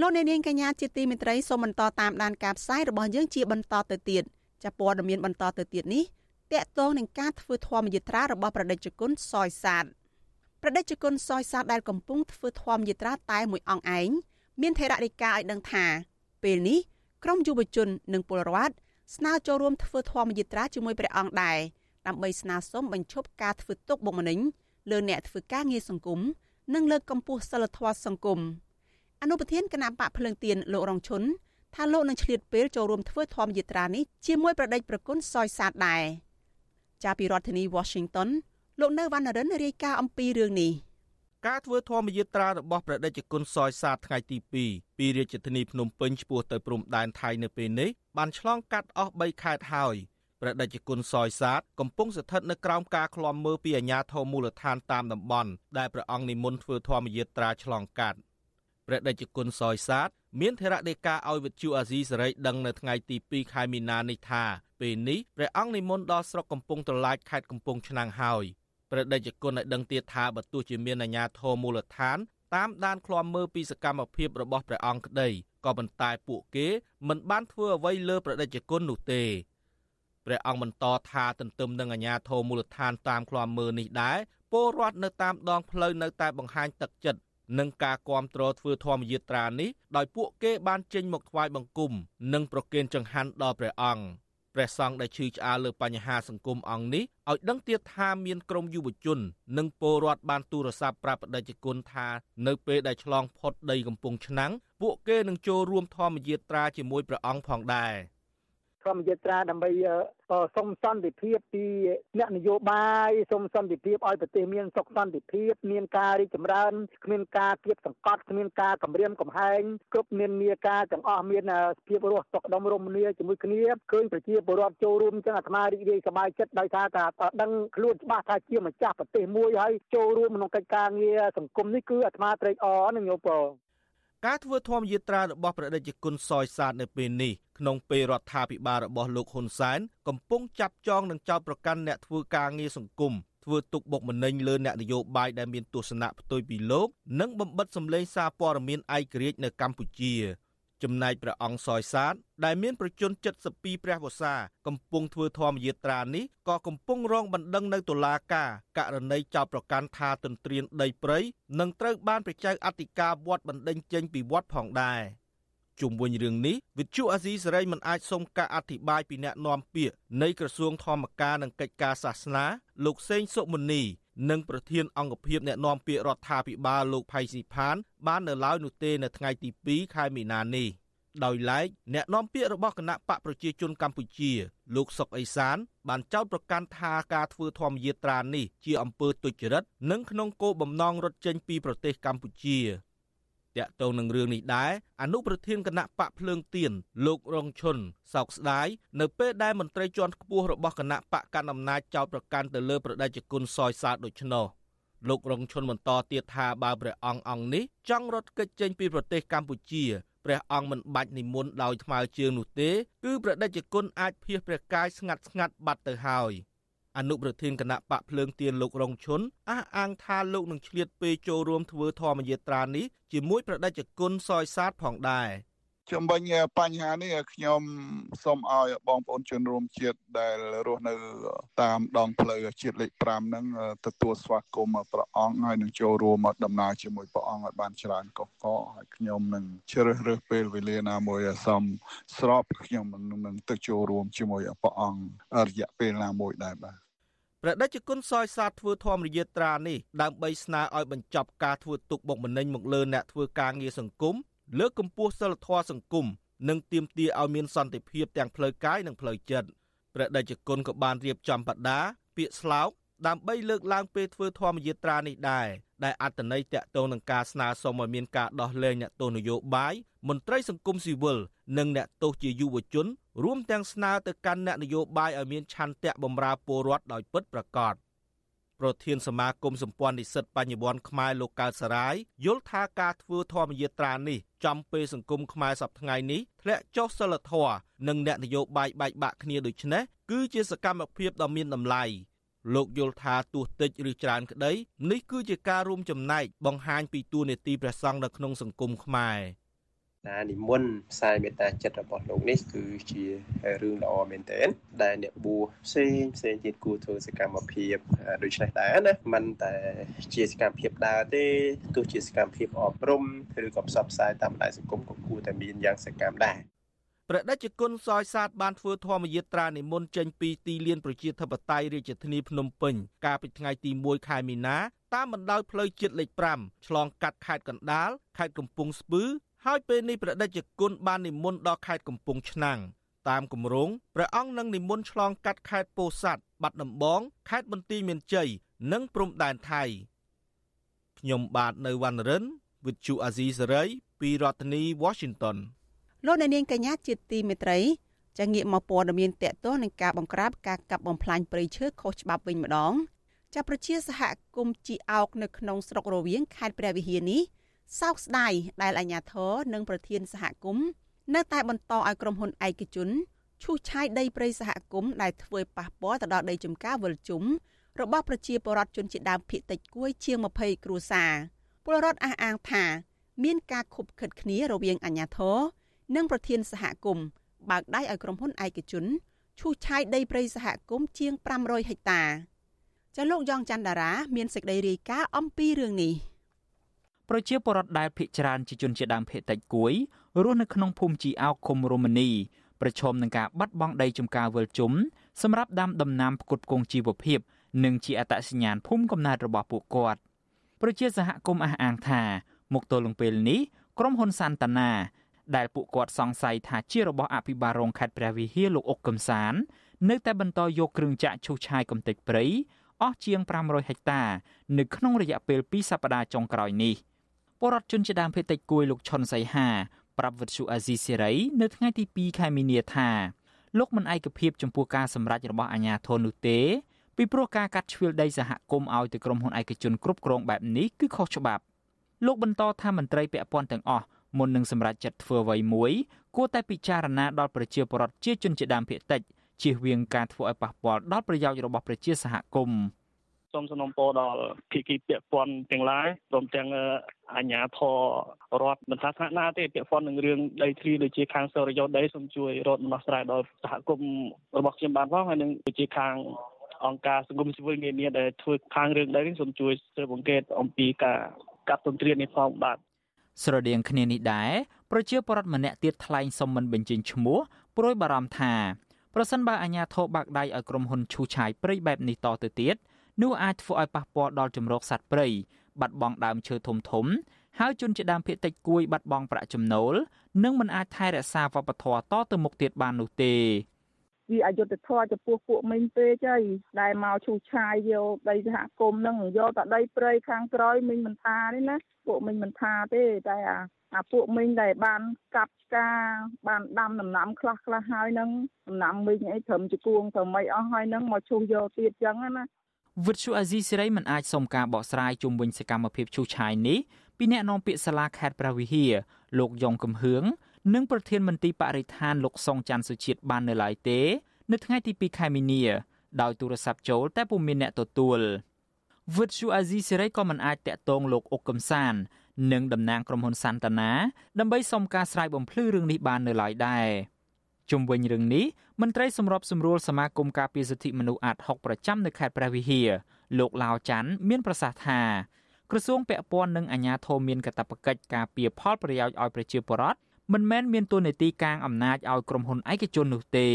លោកអ្នកនាងកញ្ញាជាទីមេត្រីសូមបន្តតាមដានការផ្សាយរបស់យើងជាបន្តទៅទៀតចាព័ត៌មានបន្តទៅទៀតនេះតកតងនឹងការធ្វើធម្មយាត្រារបស់ប្រដេជគុណសយសាទប្រដេជគុណសយសាទដែលកំពុងធ្វើធម្មយាត្រាតែមួយអង្គឯងមានថេរដីកាឲ្យដឹងថាពេលនេះក្រមយុវជននិងពលរដ្ឋស្នើចូលរួមធ្វើធម្មយាត្រាជាមួយព្រះអង្គដែរដើម្បីស្នើសុំបញ្ឈប់ការធ្វើទុកបុកម្នេញលើអ្នកធ្វើការងារសង្គមនិងលើកកម្ពស់សិលធម៌សង្គម អនុប្រធានគណៈបកភ្លឹងទៀនលោករងឈុនថាលោកនឹងឆ្លៀតពេលចូលរួមធ្វើធម្មយាត្រានេះជាមួយប្រដេចប្រគុណសយសាទដែរចាប់ពីរដ្ឋធានី Washington លោកនៅវណ្ណរិនរាយការណ៍អំពីរឿងនេះការធ្វើធម្មយាត្រារបស់ព្រះដេចគុណសយសាទថ្ងៃទី2ពីរាជធានីភ្នំពេញឆ្ពោះទៅព្រំដែនថៃនៅពេលនេះបានឆ្លងកាត់អស់3ខេត្តហើយព្រះដេចគុណសយសាទកំពុងស្ថិតនៅក្រោមការឃ្លាំមើលពីអាជ្ញាធរមូលដ្ឋានតាមតំបន់ដែលព្រះអង្គនិមន្តធ្វើធម្មយាត្រាឆ្លងកាត់ ព្រះដេចគុណសយសាទមានធរៈដេកាឲ្យវិទ្យុអាស៊ីសេរីដឹងនៅថ្ងៃទី2ខែមីនានេះថាពេលនេះព្រះអង្គនិមន្តដល់ស្រុកកំពង់ត្រឡាចខេត្តកំពង់ឆ្នាំងហើយព្រះដេចគុណឲ្យដឹងទៀតថាបើទោះជាមានអាជ្ញាធរមូលដ្ឋានតាមដានឃ្លាំមើលពីសកម្មភាពរបស់ព្រះអង្គក្តីក៏ប៉ុន្តែពួកគេមិនបានធ្វើអ្វីលើព្រះដេចគុណនោះទេព្រះអង្គបន្តថាទន្ទឹមនឹងអាជ្ញាធរមូលដ្ឋានតាមឃ្លាំមើលនេះដែរពលរដ្ឋនៅតាមដងផ្លូវនៅតែបង្ហាញទឹកចិត្ត នឹងការគ្រប់គ្រងធ្វើធម្មយាត្រានេះដោយពួកគេបានចេញមកថ្វាយបង្គំ និងប្រគេនចង្ហាន់ដល់ព្រះអង្គព្រះសង្ឃដែលឈឺឆ្អាលលើបញ្ហាសង្គមអង្គនេះឲ្យដឹងទៀតថាមានក្រុមយុវជន និងពលរដ្ឋបានទូរស័ព្ទប្រាប់បដិជគុណថានៅពេលដែលឆ្លងផុតដីកំពង់ឆ្នាំងពួកគេនឹងចូលរួមធម្មយាត្រាជាមួយព្រះអង្គផងដែរ។ ធម្មយាត្រាដើម្បីសុំសន្តិភាពពីអ្នកនយោបាយសុំសន្តិភាពឲ្យប្រទេសមានសុខសន្តិភាពមានការរីកចម្រើនគ្មានការគៀបសង្កត់គ្មានការគម្រាមកំហែងគ្រប់មាននីការទាំងអស់មានភាពរស់សុខដុមរមនាជាមួយគ្នាឃើញប្រជាពលរដ្ឋចូលរួមចឹងអាត្មារីករាយសប្បាយចិត្តដោយសារតែដឹងខ្លួនច្បាស់ថាជាម្ចាស់ប្រទេសមួយហើយចូលរួមក្នុងកិច្ចការងារសង្គមនេះគឺអាត្មាត្រេកអរនឹងយោព ការធ្វើធម្មយាត្រារបស់ព្រះដេចគុណសយសាទនៅពេលនេះក្នុងពេលរដ្ឋាភិបាលរបស់លោកហ៊ុនសែនកំពុងចាប់ចងនិងចោទប្រកាន់អ្នកធ្វើការងារសង្គមធ្វើទុកបុកម្នេញលើអ្នកនយោបាយដែលមានទស្សនៈផ្ទុយពីលោក និងបំបិតសម្លេងសារព័ត៌មានឯករាជ្យនៅកម្ពុជា ចំណែកព្រះអង្គសយសាទដែលមានប្រជជន72ព្រះវស្សាកំពុងធ្វើធម្មយាត្រានេះក៏កំពុងរងបណ្ដឹងនៅតុលាការករណីចោទប្រកាន់ថាទន្ទ្រានដីព្រៃនិងត្រូវបានព្រះចៅអធិការវត្តបណ្ដេញចេញពីវត្តផងដែរជុំវិញរឿងនេះវិទ្យុអាស៊ីសេរីមិនអាចសុំការអធិប្បាយពីអ្នកនាំពាក្យនៃក្រសួងធម្មការនិងកិច្ចការសាសនាលោកសេងសុមុនី និងប្រធានអង្គភិបអ្នកនាំពាក្យរដ្ឋាភិបាលលោកផៃស៊ីផាន បាននៅឡើយនោះទេនៅថ្ងៃទី2ខែមីនានេះដោយឡែកអ្នកនាំពាក្យរបស់គណៈបកប្រជាជនកម្ពុជា លោកសុកអេសាន បានចោទប្រកាន់ថាការធ្វើធម្មយាត្រានេះជាអំពើទុច្ចរិតនិងក្នុងគោលបំណងរត់ចេញពីប្រទេសកម្ពុជា តាក់ទងនឹងរឿងនេះដែរអនុប្រធានគណៈបកភ្លើងទៀនលោករងឈុនសោកស្ដាយនៅពេលដែលមន្ត្រីជាន់ខ្ពស់របស់គណៈបកកណ្ដាលអំណាចចោទប្រកាន់ទៅលើប្រដេជគុណសយសាទដូច្នោះលោករងឈុនបន្តទៀតថាបើព្រះអង្គអង្គនេះចង់រត់គេចចេញពីប្រទេសកម្ពុជាព្រះអង្គមិនបាច់និមន្តដោយថ្មើរជើងនោះទេ គឺព្រះដេចគុណអាចភៀសព្រះកាយស្ងាត់ស្ងាត់បាត់ទៅហើយ អនុប្រធានគណៈបកភ្លើងទៀនលោករងឈុនអះអាងថាលោកនឹងឆ្លៀតពេលចូលរួមធ្វើធម្មយាត្រានេះជាមួយព្រះដេចគុណសយសាទផងដែរជំវិញបញ្ហានេះខ្ញុំសូមឲ្យបងប្អូនជនរួមជាតិដែលរស់នៅតាមដងផ្លូវជាតិលេខ5ហ្នឹងទទួលស្វាគមន៍ព្រះអង្គហើយនឹងចូលរួមដំណើរជាមួយព្រះអង្គឲ្យបានច្រើនកកកហើយខ្ញុំនឹងជ្រើសរើសពេលវេលាណាមួយសមស្របខ្ញុំនឹងទៅចូលរួមជាមួយព្រះអង្គរយៈពេលណាមួយដែរបាទ ព្រះដេចគុណសយសាទធ្វើធម្មយាត្រានេះដើម្បីស្នើឲ្យបញ្ចប់ការធ្វើទុកបុកម្នេញមកលើអ្នកធ្វើការងារសង្គមលើកកម្ពស់សិលធម៌សង្គមនិងទាមទារឲ្យមានសន្តិភាពទាំងផ្លូវកាយនិងផ្លូវចិត្តព្រះដេចគុណក៏បានរៀបចំបដាពាក្យស្លោកដើម្បីលើកឡើងពេលធ្វើធម្មយាត្រានេះដែរដែលអត្តន័យតាក់ទងនឹងការស្នើសុំឲ្យមានការដោះលែងអ្នកទោសនយោបាយមន្ត្រីសង្គមស៊ីវិលនិងអ្នកទោសជាយុវជន រួមទាំងស្នើទៅកាន់អ្នកនយោបាយឲ្យមានឆន្ទៈបម្រើពលរដ្ឋដោយពិតប្រាកដប្រធានសមាគមសម្ព័ន្ធនិស្សិតបញ្ញវន្តខ្មែរលោកកើតសរាយយល់ថាការធ្វើធម្មយាត្រានេះចំពេលសង្គមខ្មែរសប្តាហ៍នេះធ្លាក់ចុះសិលធម៌និងអ្នកនយោបាយបែកបាក់គ្នាដូចនេះគឺជាសកម្មភាពដ៏មានតម្លៃលោកយល់ថាទោះតិចឬច្រើនក្តីនេះគឺជាការរួមចំណែកបង្ហាញពីទួនាទីព្រះសង្ឃនៅក្នុងសង្គមខ្មែរ។ ណានិមន្តផ្សាយមេត្តាចិត្តរបស់លោកនេះគឺជារឿងល្អមែនទែនដែលអ្នកបួសផ្សេងផ្សេងទៀតគួរធ្វើសកម្មភាពដូចនេះដែរណាមិនតែជាសកម្មភាពដើរទេទោះជាសកម្មភាពអប់រំឬក៏ផ្សព្វផ្សាយតាមបណ្ដាញសង្គមក៏គួរតែមានយ៉ាងសកម្មដែរព្រះដេចគុណសយសាទបានធ្វើធម្មយាត្រានិមន្តចេញពីទីលានប្រជាធិបតេយ្យរាជធានីភ្នំពេញកាលពីថ្ងៃទី1ខែមីនាតាមបណ្ដោយផ្លូវជាតិលេខ5ឆ្លងកាត់ខេត្តកណ្ដាលខេត្តកំពង់ស្ពឺ ហើយពេលនេះព្រះដេចគុណបាននិមន្តដល់ខេត្តកំពង់ឆ្នាំងតាមគម្រោងព្រះអង្គនឹងនិមន្តឆ្លងកាត់ខេត្តពោធិ៍សាត់បាត់ដំបងខេត្តបន្ទាយមានជ័យនិងព្រំដែនថៃខ្ញុំបាទនៅវណ្ណរិន with Chu Azizi Saray ពីរដ្ឋធានី Washington លោកអ្នកនាងកញ្ញាជាទីមេត្រីចាងាកមកព័ត៌មានតកតនឹងការបង្ក្រាបការកាប់បំផ្លាញព្រៃឈើខុសច្បាប់វិញម្ដងចាប់ប្រជាសហគមន៍ជីអោកនៅក្នុងស្រុករវៀងខេត្តព្រះវិហារនេះ សោកស្ដាយដែលអាជ្ញាធរនិងប្រធានសហគមន៍នៅតែបន្តឲ្យក្រុមហ៊ុនឯកជនឈូសឆាយដីព្រៃសហគមន៍ដែលធ្វើប៉ះពាល់ទៅដល់ដីចម្ការវិលជុំរបស់ប្រជាពលរដ្ឋជនជាតិដើមភាគតិចគួយជាង20គ្រួសារពលរដ្ឋអះអាងថា មានការខុបខិតគ្នារវាងអាជ្ញាធរនិងប្រធានសហគមន៍បើកដៃឲ្យក្រុមហ៊ុនឯកជនឈូសឆាយដីព្រៃសហគមន៍ជាង500ហិកតាចាលោកយ៉ងច័ន្ទដារាមានសេចក្តីរាយការណ៍អំពីរឿងនេះ។ ប្រជាពលរដ្ឋដែលភ័យច្រើនជាជនជាដើមភេតិចគួយរស់នៅក្នុងភូមិជីអោកឃុំរមនីប្រឈមនឹងការបាត់បង់ដីចំការវិលជុំសម្រាប់ដាំដំណាំផ្គត់ផ្គង់ជីវភាព និងជាអត្តសញ្ញាណភូមិកំណើតរបស់ពួកគាត់ប្រជាសហគមន៍អះអាងថាមកទល់នឹងពេលនេះក្រុមហ៊ុនសាន់តាណាដែលពួកគាត់សង្ស័យថាជារបស់អភិបាលរងខេត្តព្រះវិហារលោកអុកកំសាន នៅតែបន្តយកគ្រឿងចាក់ឈូសឆាយកំទេចព្រៃអស់ជាង500ហិកតា នៅក្នុងរយៈពេល2សប្តាហ៍ចុងក្រោយនេះ។ ពលរដ្ឋជនជាដើមភេតិចគួយលោកឈុនសៃហាប្រាប់វិទ្យុអាស៊ីសេរីនៅថ្ងៃទី2ខែមីនាថាលោកមិនឯកភាពចំពោះការសម្រេចរបស់អាជ្ញាធរនោះទេពីព្រោះការកាត់ជ្រឿលដីសហគមន៍ឲ្យទៅក្រុមហ៊ុនឯកជនគ្រប់គ្រងបែបនេះគឺខុសច្បាប់លោកបន្តថាមន្ត្រីពាក់ព័ន្ធទាំងអស់មុននឹងសម្រេចចិត្តធ្វើអ្វីមួយគួរតែពិចារណាដល់ប្រជាពលរដ្ឋជាជនជាដើមភាគតិចជៀសវាងការធ្វើឲ្យប៉ះពាល់ដល់ប្រយោជន៍របស់ប្រជាសហគមន៍ សូមសំណូមពរដល់ភាគីពាក់ព័ន្ធទាំងឡាយព្រមទាំងអាជ្ញាធររដ្ឋមិនថាថ្នាក់ណាទេពាក់ព័ន្ធនឹងរឿងដីធ្លីដូចជាខាងសរយោដីសូមជួយរត់ដំណោះស្រាយដល់សហគមន៍របស់ខ្ញុំបានផងហើយនឹងដូចជាខាងអង្គការសង្គមស៊ីវិលនានាដែលធ្វើខាងរឿងដីនេះសូមជួយស៊ើបអង្កេតអំពីការកាត់ទន្ទ្រាននេះផងបាទស្រដៀងគ្នានេះដែរប្រជាពលរដ្ឋម្នាក់ទៀតថ្លែងសុំមិនបញ្ចេញឈ្មោះព្រួយបារម្ភថាប្រសិនបើអាជ្ញាធរបាក់ដៃឲ្យក្រុមហ៊ុនឈូឆាយព្រៃបែបនេះតទៅទៀត នោះអាចធ្វើឲ្យប៉ះពាល់ដល់ជំរកសត្វព្រៃបាត់បង់ដើមឈើធំធំ ហើយជនជាដើមភៀតតិចគួយបាត់បង់ប្រាក់ចំណូលនិងមិនអាចថែរក្សាវប្បធម៌តទៅមុខទៀតបាននោះទេវាអយុត្តិធម៌ចំពោះពួកមិញពេកហើយដែលមកឈូសឆាយយកដីសហគមន៍ហ្នឹងយកតែដីព្រៃខាងក្រោយមិញមិនថាទេណាពួកមិញមិនថាទេតែអាអាពួកមិញដែលបានកាប់ឆ្ការបានដាំដំណាំខ្លះខ្លះហើយហ្នឹងដំណាំមិញអីត្រឹមជគួងត្រឹមអីអស់ហើយហ្នឹងមកឈូសយកទៀតចឹងណា វិទ្យុអាស៊ីសេរីមិនអាចសុំការបកស្រាយជុំវិញសកម្មភាពឈូសឆាយនេះពីអ្នកនាំពាក្យសាលាខេត្តព្រះវិហារលោកយ៉ងកំហឿងនិងប្រធានមន្ត្រីបរិស្ថានលោកសុងច័ន្ទសុជាតិបាននៅឡើយទេ នៅថ្ងៃទី2ខែមីនាដោយទូរស័ព្ទចូលតែពុំមានអ្នកទទួលវិទ្យុអាស៊ីសេរីក៏មិនអាចតាក់ទងលោកអុកកំសាន និងតំណាងក្រុមហ៊ុនសាន់តាណាដើម្បីសុំការស្រាយបំភ្លឺរឿងនេះបាននៅឡើយដែរ ជុំវិញរឿងនេះមន្ត្រីសម្របសម្រួលសមាគមការពារសិទ្ធិមនុស្សអាត60ប្រចាំនៅខេត្តព្រះវិហារលោកឡាវច័ន្ទមានប្រសាសន៍ថាក្រសួងពាក់ព័ន្ធនិងអាជ្ញាធរមានកាតព្វកិច្ចការពារផលប្រយោជន៍ឲ្យប្រជាពលរដ្ឋមិនមែនមានតួនាទីកាងអំណាចឲ្យក្រុមហ៊ុនឯកជននោះទេ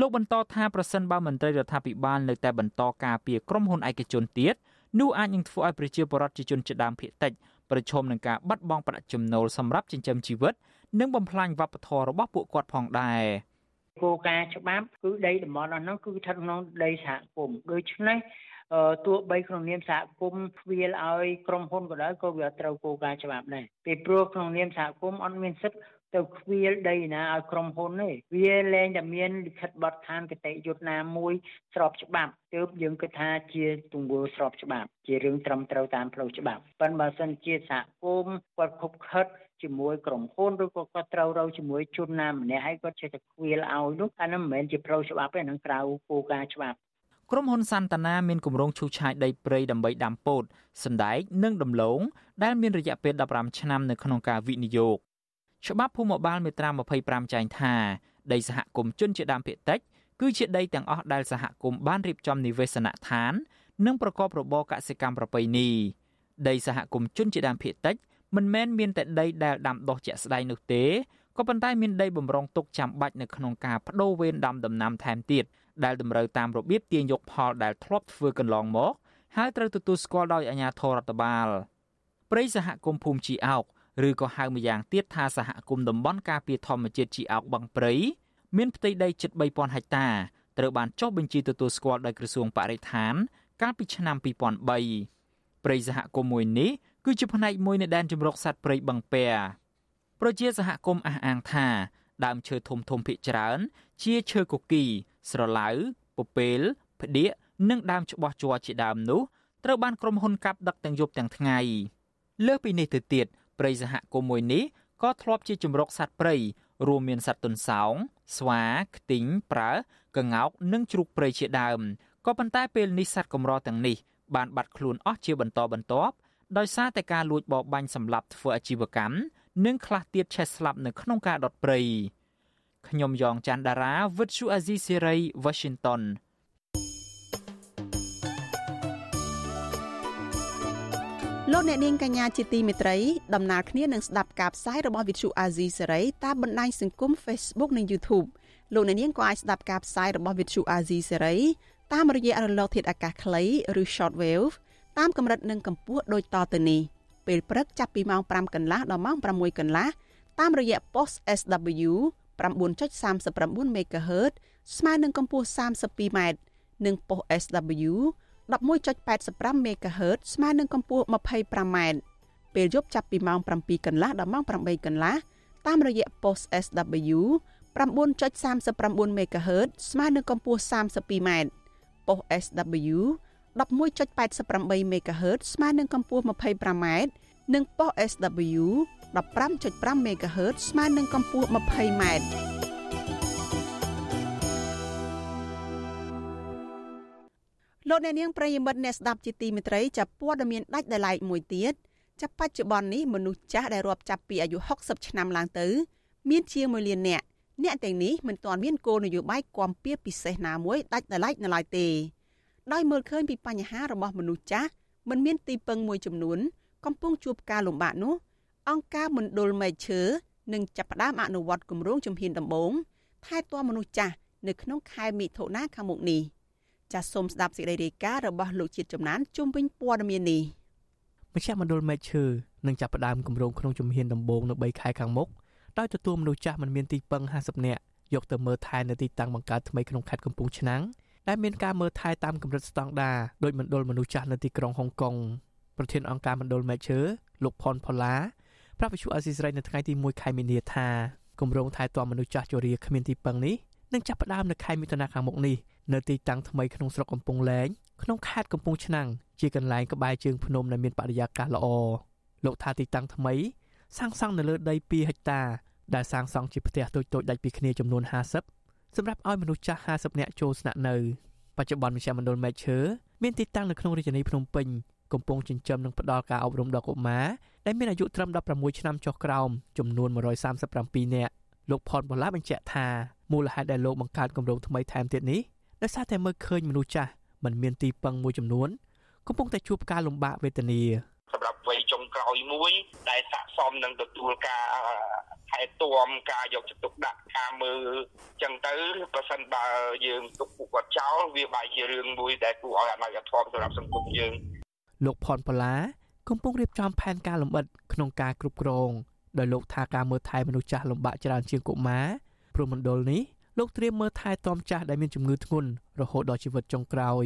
លោកបន្តថាប្រសិនបើមន្ត្រីរដ្ឋាភិបាលនៅតែបន្តការពារក្រុមហ៊ុនឯកជនទៀតនោះអាចនឹងធ្វើឲ្យប្រជាពលរដ្ឋជាជនជាដើមភាគតិចប្រឈមនឹងការបាត់បង់ប្រាក់ចំណូលសម្រាប់ចិញ្ចឹមជីវិត និងបំផ្លាញវប្បធម៌របស់ពួកគាត់ផងដែរគោលការណ៍ច្បាប់គឺដីតំបន់អស់នោះគឺស្ថិតក្នុងដីសហគមន៍ដូច្នេះទោះបីក្នុងនាមសហគមន៍ស្វាលឲ្យក្រុមហ៊ុនក៏ដោយក៏វាត្រូវគោលការណ៍ច្បាប់ដែរពីព្រោះក្នុងនាមសហគមន៍អត់មានសិទ្ធិទៅខ្វៀលដីណាឲ្យក្រុមហ៊ុនទេវាលែងតែមានលិខិតបទដ្ឋានគតិយុត្តណាមួយស្របច្បាប់ទើបយើងគិតថាជាទង្វើស្របច្បាប់ ជារឿងត្រឹមត្រូវតាមផ្លូវច្បាប់ប៉ុន្តែបើសិនជាសហគមន៍គាត់ខុបខិត ជាមួយក្រុមហ៊ុនឬក៏គាត់ត្រូវរៅជាមួយជនណាម្នាក់ហើយគាត់ចេះតែខ្វៀលឲ្យនោះអានោះមិនមែនជាផ្លូវច្បាប់ទេនឹងក្រៅគោលការណ៍ច្បាប់ក្រុមហ៊ុនសាន់តាណាមានគម្រោងឈូសឆាយដីព្រៃដើម្បីដាំពោតសណ្ដែកនិងដំឡូងដែលមានរយៈពេល15ឆ្នាំនៅក្នុងការវិនិយោគច្បាប់ភូមិបាលមេត្រា25ចែងថាដីសហគមន៍ជនជាដើមភាគតិចគឺជាដីទាំងអស់ដែលសហគមន៍បានរៀបចំនិវេសនដ្ឋាន និងប្រកបរបរកសិកម្មប្រពៃណីដីសហគមន៍ជនជាដើមភាគតិច មិនមែនមានតែដីដែលដាំដុះជាក់ស្ដែងនោះទេក៏ប៉ុន្តែមានដីបំរុងទុកចាំបាច់នៅក្នុងការបដូរវេនដាំដំណាំថែមទៀតដែលតម្រូវតាមរបៀបទាញយកផលដែលធ្លាប់ធ្វើកន្លងមក ហើយត្រូវទទួលស្គាល់ដោយអាជ្ញាធររដ្ឋបាលព្រៃសហគមន៍ភូមិជីអោកឬក៏ហៅម្យ៉ាងទៀតថាសហគមន៍តំបន់ការពារធម្មជាតិជីអោកបឹងព្រៃមានផ្ទៃដីជិត3000ហិកតាត្រូវបានចុះបញ្ជីទទួលស្គាល់ដោយក្រសួងបរិស្ថាន កាលពីឆ្នាំ2003ព្រៃសហគមន៍មួយនេះ គឺជាផ្នែកមួយនៃដែនជម្រកសត្វព្រៃបឹងពែប្រជាសហគមន៍អះអាងថាដើមឈើធំធំភាគច្រើន ជាឈើគគី ស្រឡៅពពេលផ្ដៀកនិងដើមច្បោះជ័រជាដើមនោះត្រូវបានក្រុមហ៊ុនកាប់ដឹកទាំងយប់ទាំងថ្ងៃលើសពីនេះទៅទៀតព្រៃសហគមន៍មួយនេះក៏ធ្លាប់ជាជំរកសត្វព្រៃរួមមានសត្វទន្សោងស្វាខ្ទីងប្រើកង្កោកនិងជ្រូកព្រៃជាដើមក៏ប៉ុន្តែពេលនេះសត្វកម្រទាំងនេះបានបាត់ខ្លួនអស់ជាបន្តបន្ទាប់ ដោយសារតែការលួចបរបាញ់សម្លាប់ធ្វើអាជីវកម្មនិងខ្លះទៀតឆេះស្លាប់នៅក្នុងការដុតព្រៃខ្ញុំយ៉ងច័ន្ទដារាវិទ្យុអាស៊ីសេរី Washington លោកអ្នកនាងកញ្ញាជាទីមេត្រីដំណើរគ្នានឹងស្ដាប់ការផ្សាយរបស់វិទ្យុអាស៊ីសេរីតាមបណ្ដាញសង្គម Facebook និង YouTube លោកអ្នកនាងក៏អាចស្ដាប់ការផ្សាយរបស់វិទ្យុអាស៊ីសេរីតាមរយៈរលកធាតុអាកាសខ្លីឬ Shortwave តាមកម្រិតនិងកម្ពស់ដូចតទៅនេះពេលព្រឹកចាប់ពីម៉ោង5កន្លះដល់ម៉ោង6កន្លះតាមរយៈ post SW 9.39 MHz ស្មើនឹងកម្ពស់ 32m និង post SW 11.85 MHz ស្មើនឹងកម្ពស់ 25m ពេលយប់ចាប់ពីម៉ោង7កន្លះដល់ម៉ោង8កន្លះតាមរយៈ post SW 9.39 MHz ស្មើនឹងកម្ពស់ 32m post SW 11.88 MHz ស្មើនឹងកម្ពស់ 25m និងប៉ុស SW 15.5 MHz ស្មើនឹងកម្ពស់ 20m លោកអ្នកនាងប្រិយមិត្តអ្នកស្ដាប់ជាទីមេត្រីចាប់ព័ត៌មានដាច់ដោយឡែកមួយទៀតចាប់បច្ចុប្បន្ននេះមនុស្សចាស់ដែលរាប់ចាប់ពីអាយុ60ឆ្នាំឡើងទៅ មានជាង1លាននាក់អ្នកទាំងនេះមិនទាន់មានគោលនយោបាយគាំពៀពិសេសណាមួយដាច់ដោយឡែកនៅឡើយទេ ដោយមើលឃើញពីបញ្ហារបស់មនុស្សចាស់មិនមានទីពឹងមួយចំនួន កំពុងជួបការលំបាកនោះ អង្គការមណ្ឌលមេឈើនឹងចាប់ផ្ដើមអនុវត្តគម្រោងជំហានដំបូងថែទាំមនុស្សចាស់នៅក្នុងខែមិថុនាខាងមុខនេះចាសសូមស្ដាប់សេចក្តីរាយការណ៍របស់លោកជាតិចំណានជុំវិញព័ត៌មាននេះមជ្ឈមណ្ឌលមេឈើនឹងចាប់ផ្ដើមគម្រោងក្នុងជំហានដំបូងនៅ3ខែខាងមុខដោយទទួលមនុស្សចាស់មិនមានទីពឹង50នាក់យកទៅមើលថែនៅទីតាំងបង្កើតថ្មីក្នុងខេត្តកំពង់ឆ្នាំង ដែលមានការមើលថែតាមកម្រិតស្តង់ដារដោយមណ្ឌលមនុស្សចាស់នៅទីក្រុងហុងកុងប្រធានអង្គការមណ្ឌលមេឈើលោកផុនផល្លាប្រាប់វិទ្យុអស៊ីសេរីនៅថ្ងៃទី1ខែមីនាថាគម្រោងថែទាំមនុស្សចាស់ជរាគ្មានទីពឹងនេះនឹងចាប់ផ្ដើមនៅខែមិថុនាខាងមុខនេះនៅទីតាំងថ្មីក្នុងស្រុកកំពង់លែងក្នុងខេត្តកំពង់ឆ្នាំងជាកន្លែងក្បែរជើងភ្នំដែលមានបរិយាកាសល្អលោកថាទីតាំងថ្មីសាងសង់នៅលើដី2ហិកតាដែលសាងសង់ជាផ្ទះតូចៗដាច់ពីគ្នាចំនួន50 សម្រាប់ឲ្យមនុស្សចាស់50នាក់ចូលស្នាក់នៅបច្ចុប្បន្នមជ្ឈមណ្ឌលមេឈើមានទីតាំងនៅក្នុងរាជធានីភ្នំពេញកំពុងចិញ្ចឹមនិងផ្ដល់ការអប់រំដល់កុមារដែលមានអាយុត្រឹម16ឆ្នាំចុះក្រោមចំនួន137នាក់លោកផនបលាបញ្ជាក់ថាមូលហេតុដែលលោកបង្កើតគម្រោងថ្មីថែមទៀតនេះដោយសារតែមើលឃើញមនុស្សចាស់មិនមានទីពឹងមួយចំនួនកំពុងតែជួបការលំបាកវេទនា សម្រាប់វ័យចុងក្រោយមួយ ដែលស័ក្តិសមនឹងទទួលការថែទាំការយកចិត្តទុកដាក់ការមើលចឹងទៅប្រសិនបើយើងទុកពួកគាត់ចោលវាបែរជារឿងមួយដែលគួរឲ្យអនុញ្ញាតធម៌សម្រាប់សង្គមយើងលោកផនប៉ូឡាកំពុងរៀបចំផែនការលម្អិតក្នុងការគ្រប់គ្រងដោយលោកថាការមើលថែមនុស្សចាស់លំបាកច្រើនជាងកុមារព្រមមណ្ឌលនេះលោកត្រៀមមើលថែទាំចាស់ដែលមានជំងឺធ្ងន់រហូតដល់ជីវិតចុងក្រោយ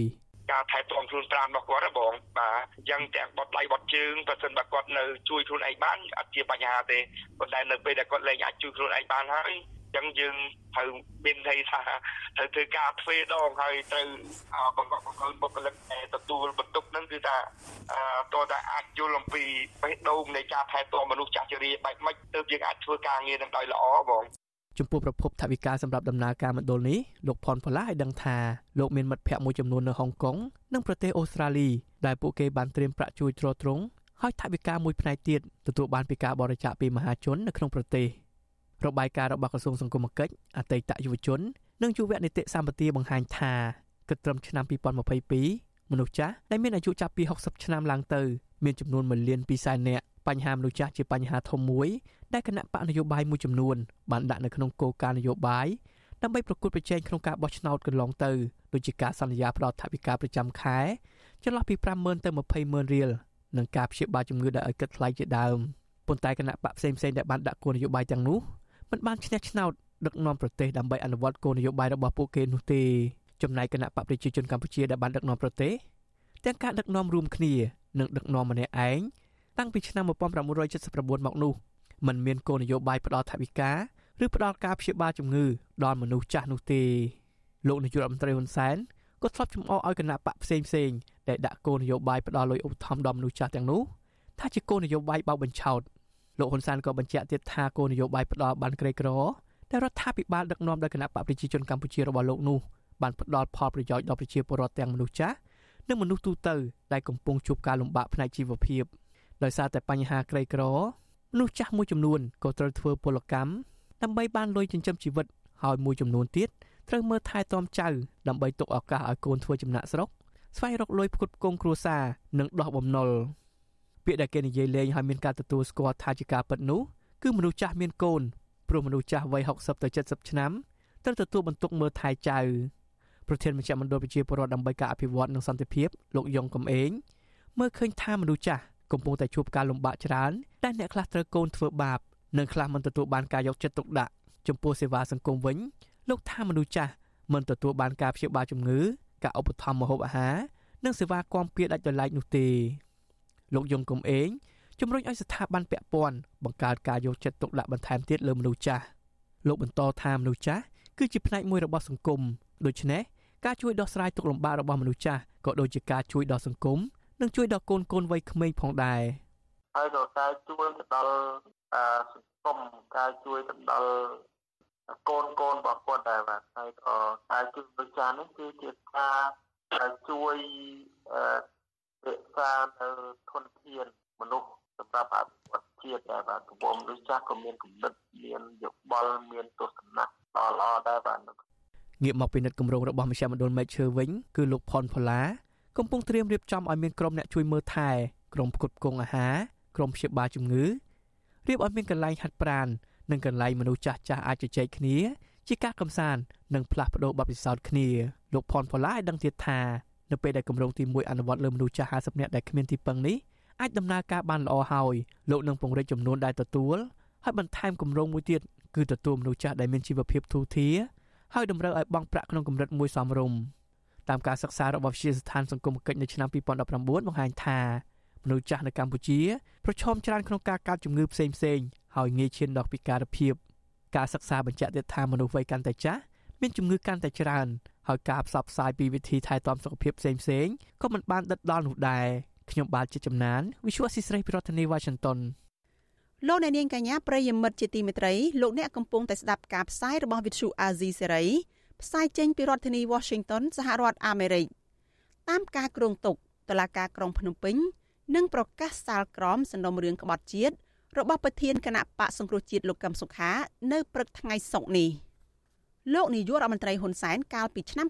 ការថែទាំខ្លួនប្រាណរបស់គាត់ហ៎បងបាទអញ្ចឹងទាំងបត់ដៃបត់ជើងបើសិនបើគាត់នៅជួយខ្លួនឯងបានអត់ជាបញ្ហាទេប៉ុន្តែនៅពេលដែលគាត់លែងអាចជួយខ្លួនឯងបានហើយចឹងយើងត្រូវមានន័យថាត្រូវធ្វើការទ្វេដងហើយត្រូវបង្កប់បង្កើនបុគ្គលិកដែលទទួលបន្ទុកហ្នឹងគឺថាតើតាអាចយល់អំពីបេះដូងនៃការថែទាំមនុស្សចាស់ជរាបែបម៉េចទើបយើងអាចធ្វើការងារនឹងដោយល្អបង ចំពោះប្រភពថវិកាសម្រាប់ដំណើរការមណ្ឌលនេះលោកផុនផល្លាឲ្យដឹងថាលោកមានមិត្តភ័ក្តិមួយចំនួននៅហុងកុងនិងប្រទេសអូស្ត្រាលីដែលពួកគេបានត្រៀមប្រាក់ជួយទ្រទ្រង់ហើយថវិកាមួយផ្នែកទៀតទទួលបានពីការបរិច្ចាគពីមហាជននៅក្នុងប្រទេសរបាយការណ៍របស់ក្រសួងសង្គមគិច្ចអតីតយុវជននិងយុវនីតិសម្បទាបង្ហាញថាគិតត្រឹមឆ្នាំ2022មនុស្សចាស់ដែលមានអាយុចាប់ពី60ឆ្នាំឡើងទៅមានចំនួន1លាន2សែននាក់បញ្ហាមនុស្សចាស់ជាបញ្ហាធំមួយ ដែលគណៈបកនយោបាយមួយចំនួនបានដាក់នៅក្នុងគោលការណ៍នយោបាយដើម្បីប្រកួតប្រជែងក្នុងការបោះឆ្នោតកន្លងទៅដូចជាការសន្យាផ្ដល់ថវិកាប្រចាំខែចន្លោះពី50000ទៅ200,000រៀលនិងការព្យាបាលជំងឺដែលឲ្យគិតថ្លៃជាដើមប៉ុន្តែគណៈបកផ្សេងៗដែលបានដាក់គោលនយោបាយទាំងនោះមិនបានឈ្នះឆ្នោតដឹកនាំប្រទេសដើម្បីអនុវត្តគោលនយោបាយរបស់ពួកគេនោះទេចំណែកគណៈបកប្រជាជនកម្ពុជាដែលបានដឹកនាំប្រទេសទាំងការដឹកនាំរួមគ្នានិងដឹកនាំម្នាក់ឯងតាំងពីឆ្នាំ1979មកនោះ มันមានគោលនយោបាយផ្ដល់ថវិកាឬផ្ដល់ការព្យាបាលជំងឺដល់មនុស្សចាស់នោះទេលោកនាយករដ្ឋមន្ត្រីហ៊ុនសែនក៏ធ្លាប់ចំអកឲ្យគណៈបកផ្សេងផ្សេងដែលដាក់គោលនយោបាយផ្ដល់លុយឧបត្ថម្ភដល់មនុស្សចាស់ទាំងនោះថាជាគោលនយោបាយបោកបញ្ឆោតលោកហ៊ុនសែនក៏បញ្ជាក់ទៀតថាគោលនយោបាយផ្ដល់បានក្រីក្រតែរដ្ឋាភិបាលដឹកនាំដោយគណៈបកប្រជាជនកម្ពុជារបស់លោកនោះបានផ្ដល់ផលប្រយោជន៍ដល់ប្រជាពលរដ្ឋទាំងមនុស្សចាស់និងមនុស្សទូទៅដែលកំពុងជួបការលំបាកផ្នែកជីវភាពដោយសារតែបញ្ហាក្រីក្រ មនុស្សចាស់មួយចំនួនក៏ត្រូវធ្វើពលកម្មដើម្បីបានលុយចិញ្ចឹមជីវិតហើយមួយចំនួនទៀតត្រូវមើលថែទាំចៅដើម្បីទុកឱកាសឲ្យកូនធ្វើចំណាក់ស្រុកស្វែងរកលុយផ្គត់ផ្គង់គ្រួសារនិងដោះបំណុលពាក្យដែលគេនិយាយលេងហើយមានការទទួលស្គាល់ថាជាការពិតនោះគឺមនុស្សចាស់មានកូនព្រោះមនុស្សចាស់វ័យ60ទៅ70ឆ្នាំត្រូវទទួលបន្ទុកមើលថែចៅប្រធានមជ្ឈមណ្ឌលប្រជាពលរដ្ឋដើម្បីការអភិវឌ្ឍនិងសន្តិភាពលោកយ៉ុងកំឯងមើលឃើញថាមនុស្សចាស់ កំពុងតែជួបការលំបាកច្រើនដែលអ្នកខ្លះត្រូវកូនធ្វើបាបនិងខ្លះមិនទទួលបានការយកចិត្តទុកដាក់ចំពោះសេវាសង្គមវិញលោកថាមនុស្សចាស់មិនទទួលបានការព្យាបាលជំងឺការឧបត្ថម្ភម្ហូបអាហារនិងសេវាគាំពារដាច់ដោយឡែកនោះទេលោកយងកំឯងជំរុញឲ្យស្ថាប័នពាក់ព័ន្ធបង្កើតការយកចិត្តទុកដាក់បន្ថែមទៀតលើមនុស្សចាស់លោកបន្តថាមនុស្សចាស់គឺជាផ្នែកមួយរបស់សង្គមដូច្នេះការជួយដោះស្រាយទុក្ខលំបាករបស់មនុស្សចាស់ក៏ដូចជាការជួយដល់សង្គម និងជួយដល់កូនកូនវ័យក្មេងផងដែរហើយក៏ការជួយទៅដល់សង្គមការជួយទៅដល់កូនកូនរបស់គាត់ដែរបាទហើយក៏ការជួយវិចារនេះគឺជាការជួយរក្សានៅធនធានមនុស្សសម្រាប់អភិវឌ្ឍជាតិដែរបាទកំពុងដូចចាស់ក៏មានគំនិតមានយោបល់មានទស្សនៈល្អល្អដែរបាទងាកមកពិនិត្យគម្រោងរបស់មជ្ឈមណ្ឌលមេឈើវិញគឺលោកផុនផល្លា កំពុងត្រៀមរៀបចំឲ្យមានក្រុមអ្នកជួយមើលថែក្រុមផ្គត់ផ្គង់អាហារក្រុមព្យាបាលជំងឺរៀបឲ្យមានកន្លែងហាត់ប្រាណនិងកន្លែងមនុស្សចាស់ចាស់អាចជជែកគ្នាជាការកំសាន្តនិងផ្លាស់ប្ដូរបទពិសោធន៍គ្នាលោកផនផល្លាឲ្យដឹងទៀតថានៅពេលដែលគម្រោងទី1អនុវត្តលើមនុស្សចាស់50នាក់ដែលគ្មានទីពឹងនេះអាចដំណើរការបានល្អហើយលោកនឹងពង្រីកចំនួនដែលទទួលហើយបន្ថែមគម្រោងមួយទៀតគឺទទួលមនុស្សចាស់ដែលមានជីវភាពធូរធារហើយតម្រូវឲ្យបង់ប្រាក់ក្នុងកម្រិតមួយសមរម្យ តាមការសិក្សារបស់វិទ្យាស្ថានសង្គមគិច្ចនៅឆ្នាំ2019បង្ហាញថាមនុស្សចាស់នៅកម្ពុជាប្រឈមច្រើនក្នុងការកើតជំងឺផ្សេងផ្សេងហើយងាយឈានដល់ពិការភាពការសិក្សាបញ្ជាក់ទៀតថាមនុស្សវ័យកាន់តែចាស់មានជំងឺកាន់តែច្រើនហើយការផ្សព្វផ្សាយពីវិធីថែទាំសុខភាពផ្សេងផ្សេងក៏មិនបានដិតដល់នោះដែរខ្ញុំបាទជាចំណាន Visual Assisray ប្រធានាទី Washington លោកអ្នកនាងកញ្ញាប្រិយមិត្តជាទីមេត្រីលោកអ្នកកំពុងតែស្ដាប់ការផ្សាយរបស់វិទ្យុអាស៊ីសេរី ផ្សាយចេញពីរដ្ឋធានី Washington សហរដ្ឋអាមេរិកតាមការគ្រោងទុកតឡាការក្រុងភ្នំពេញនិងប្រកាសសាលក្រមសំណុំរឿងក្បត់ជាតិរបស់ប្រធានគណៈបកសង្គ្រោះជាតិលោកកឹមសុខា នៅព្រឹកថ្ងៃសុក្រនេះលោកនាយករដ្ឋមន្ត្រីហ៊ុនសែនកាលពីឆ្នាំ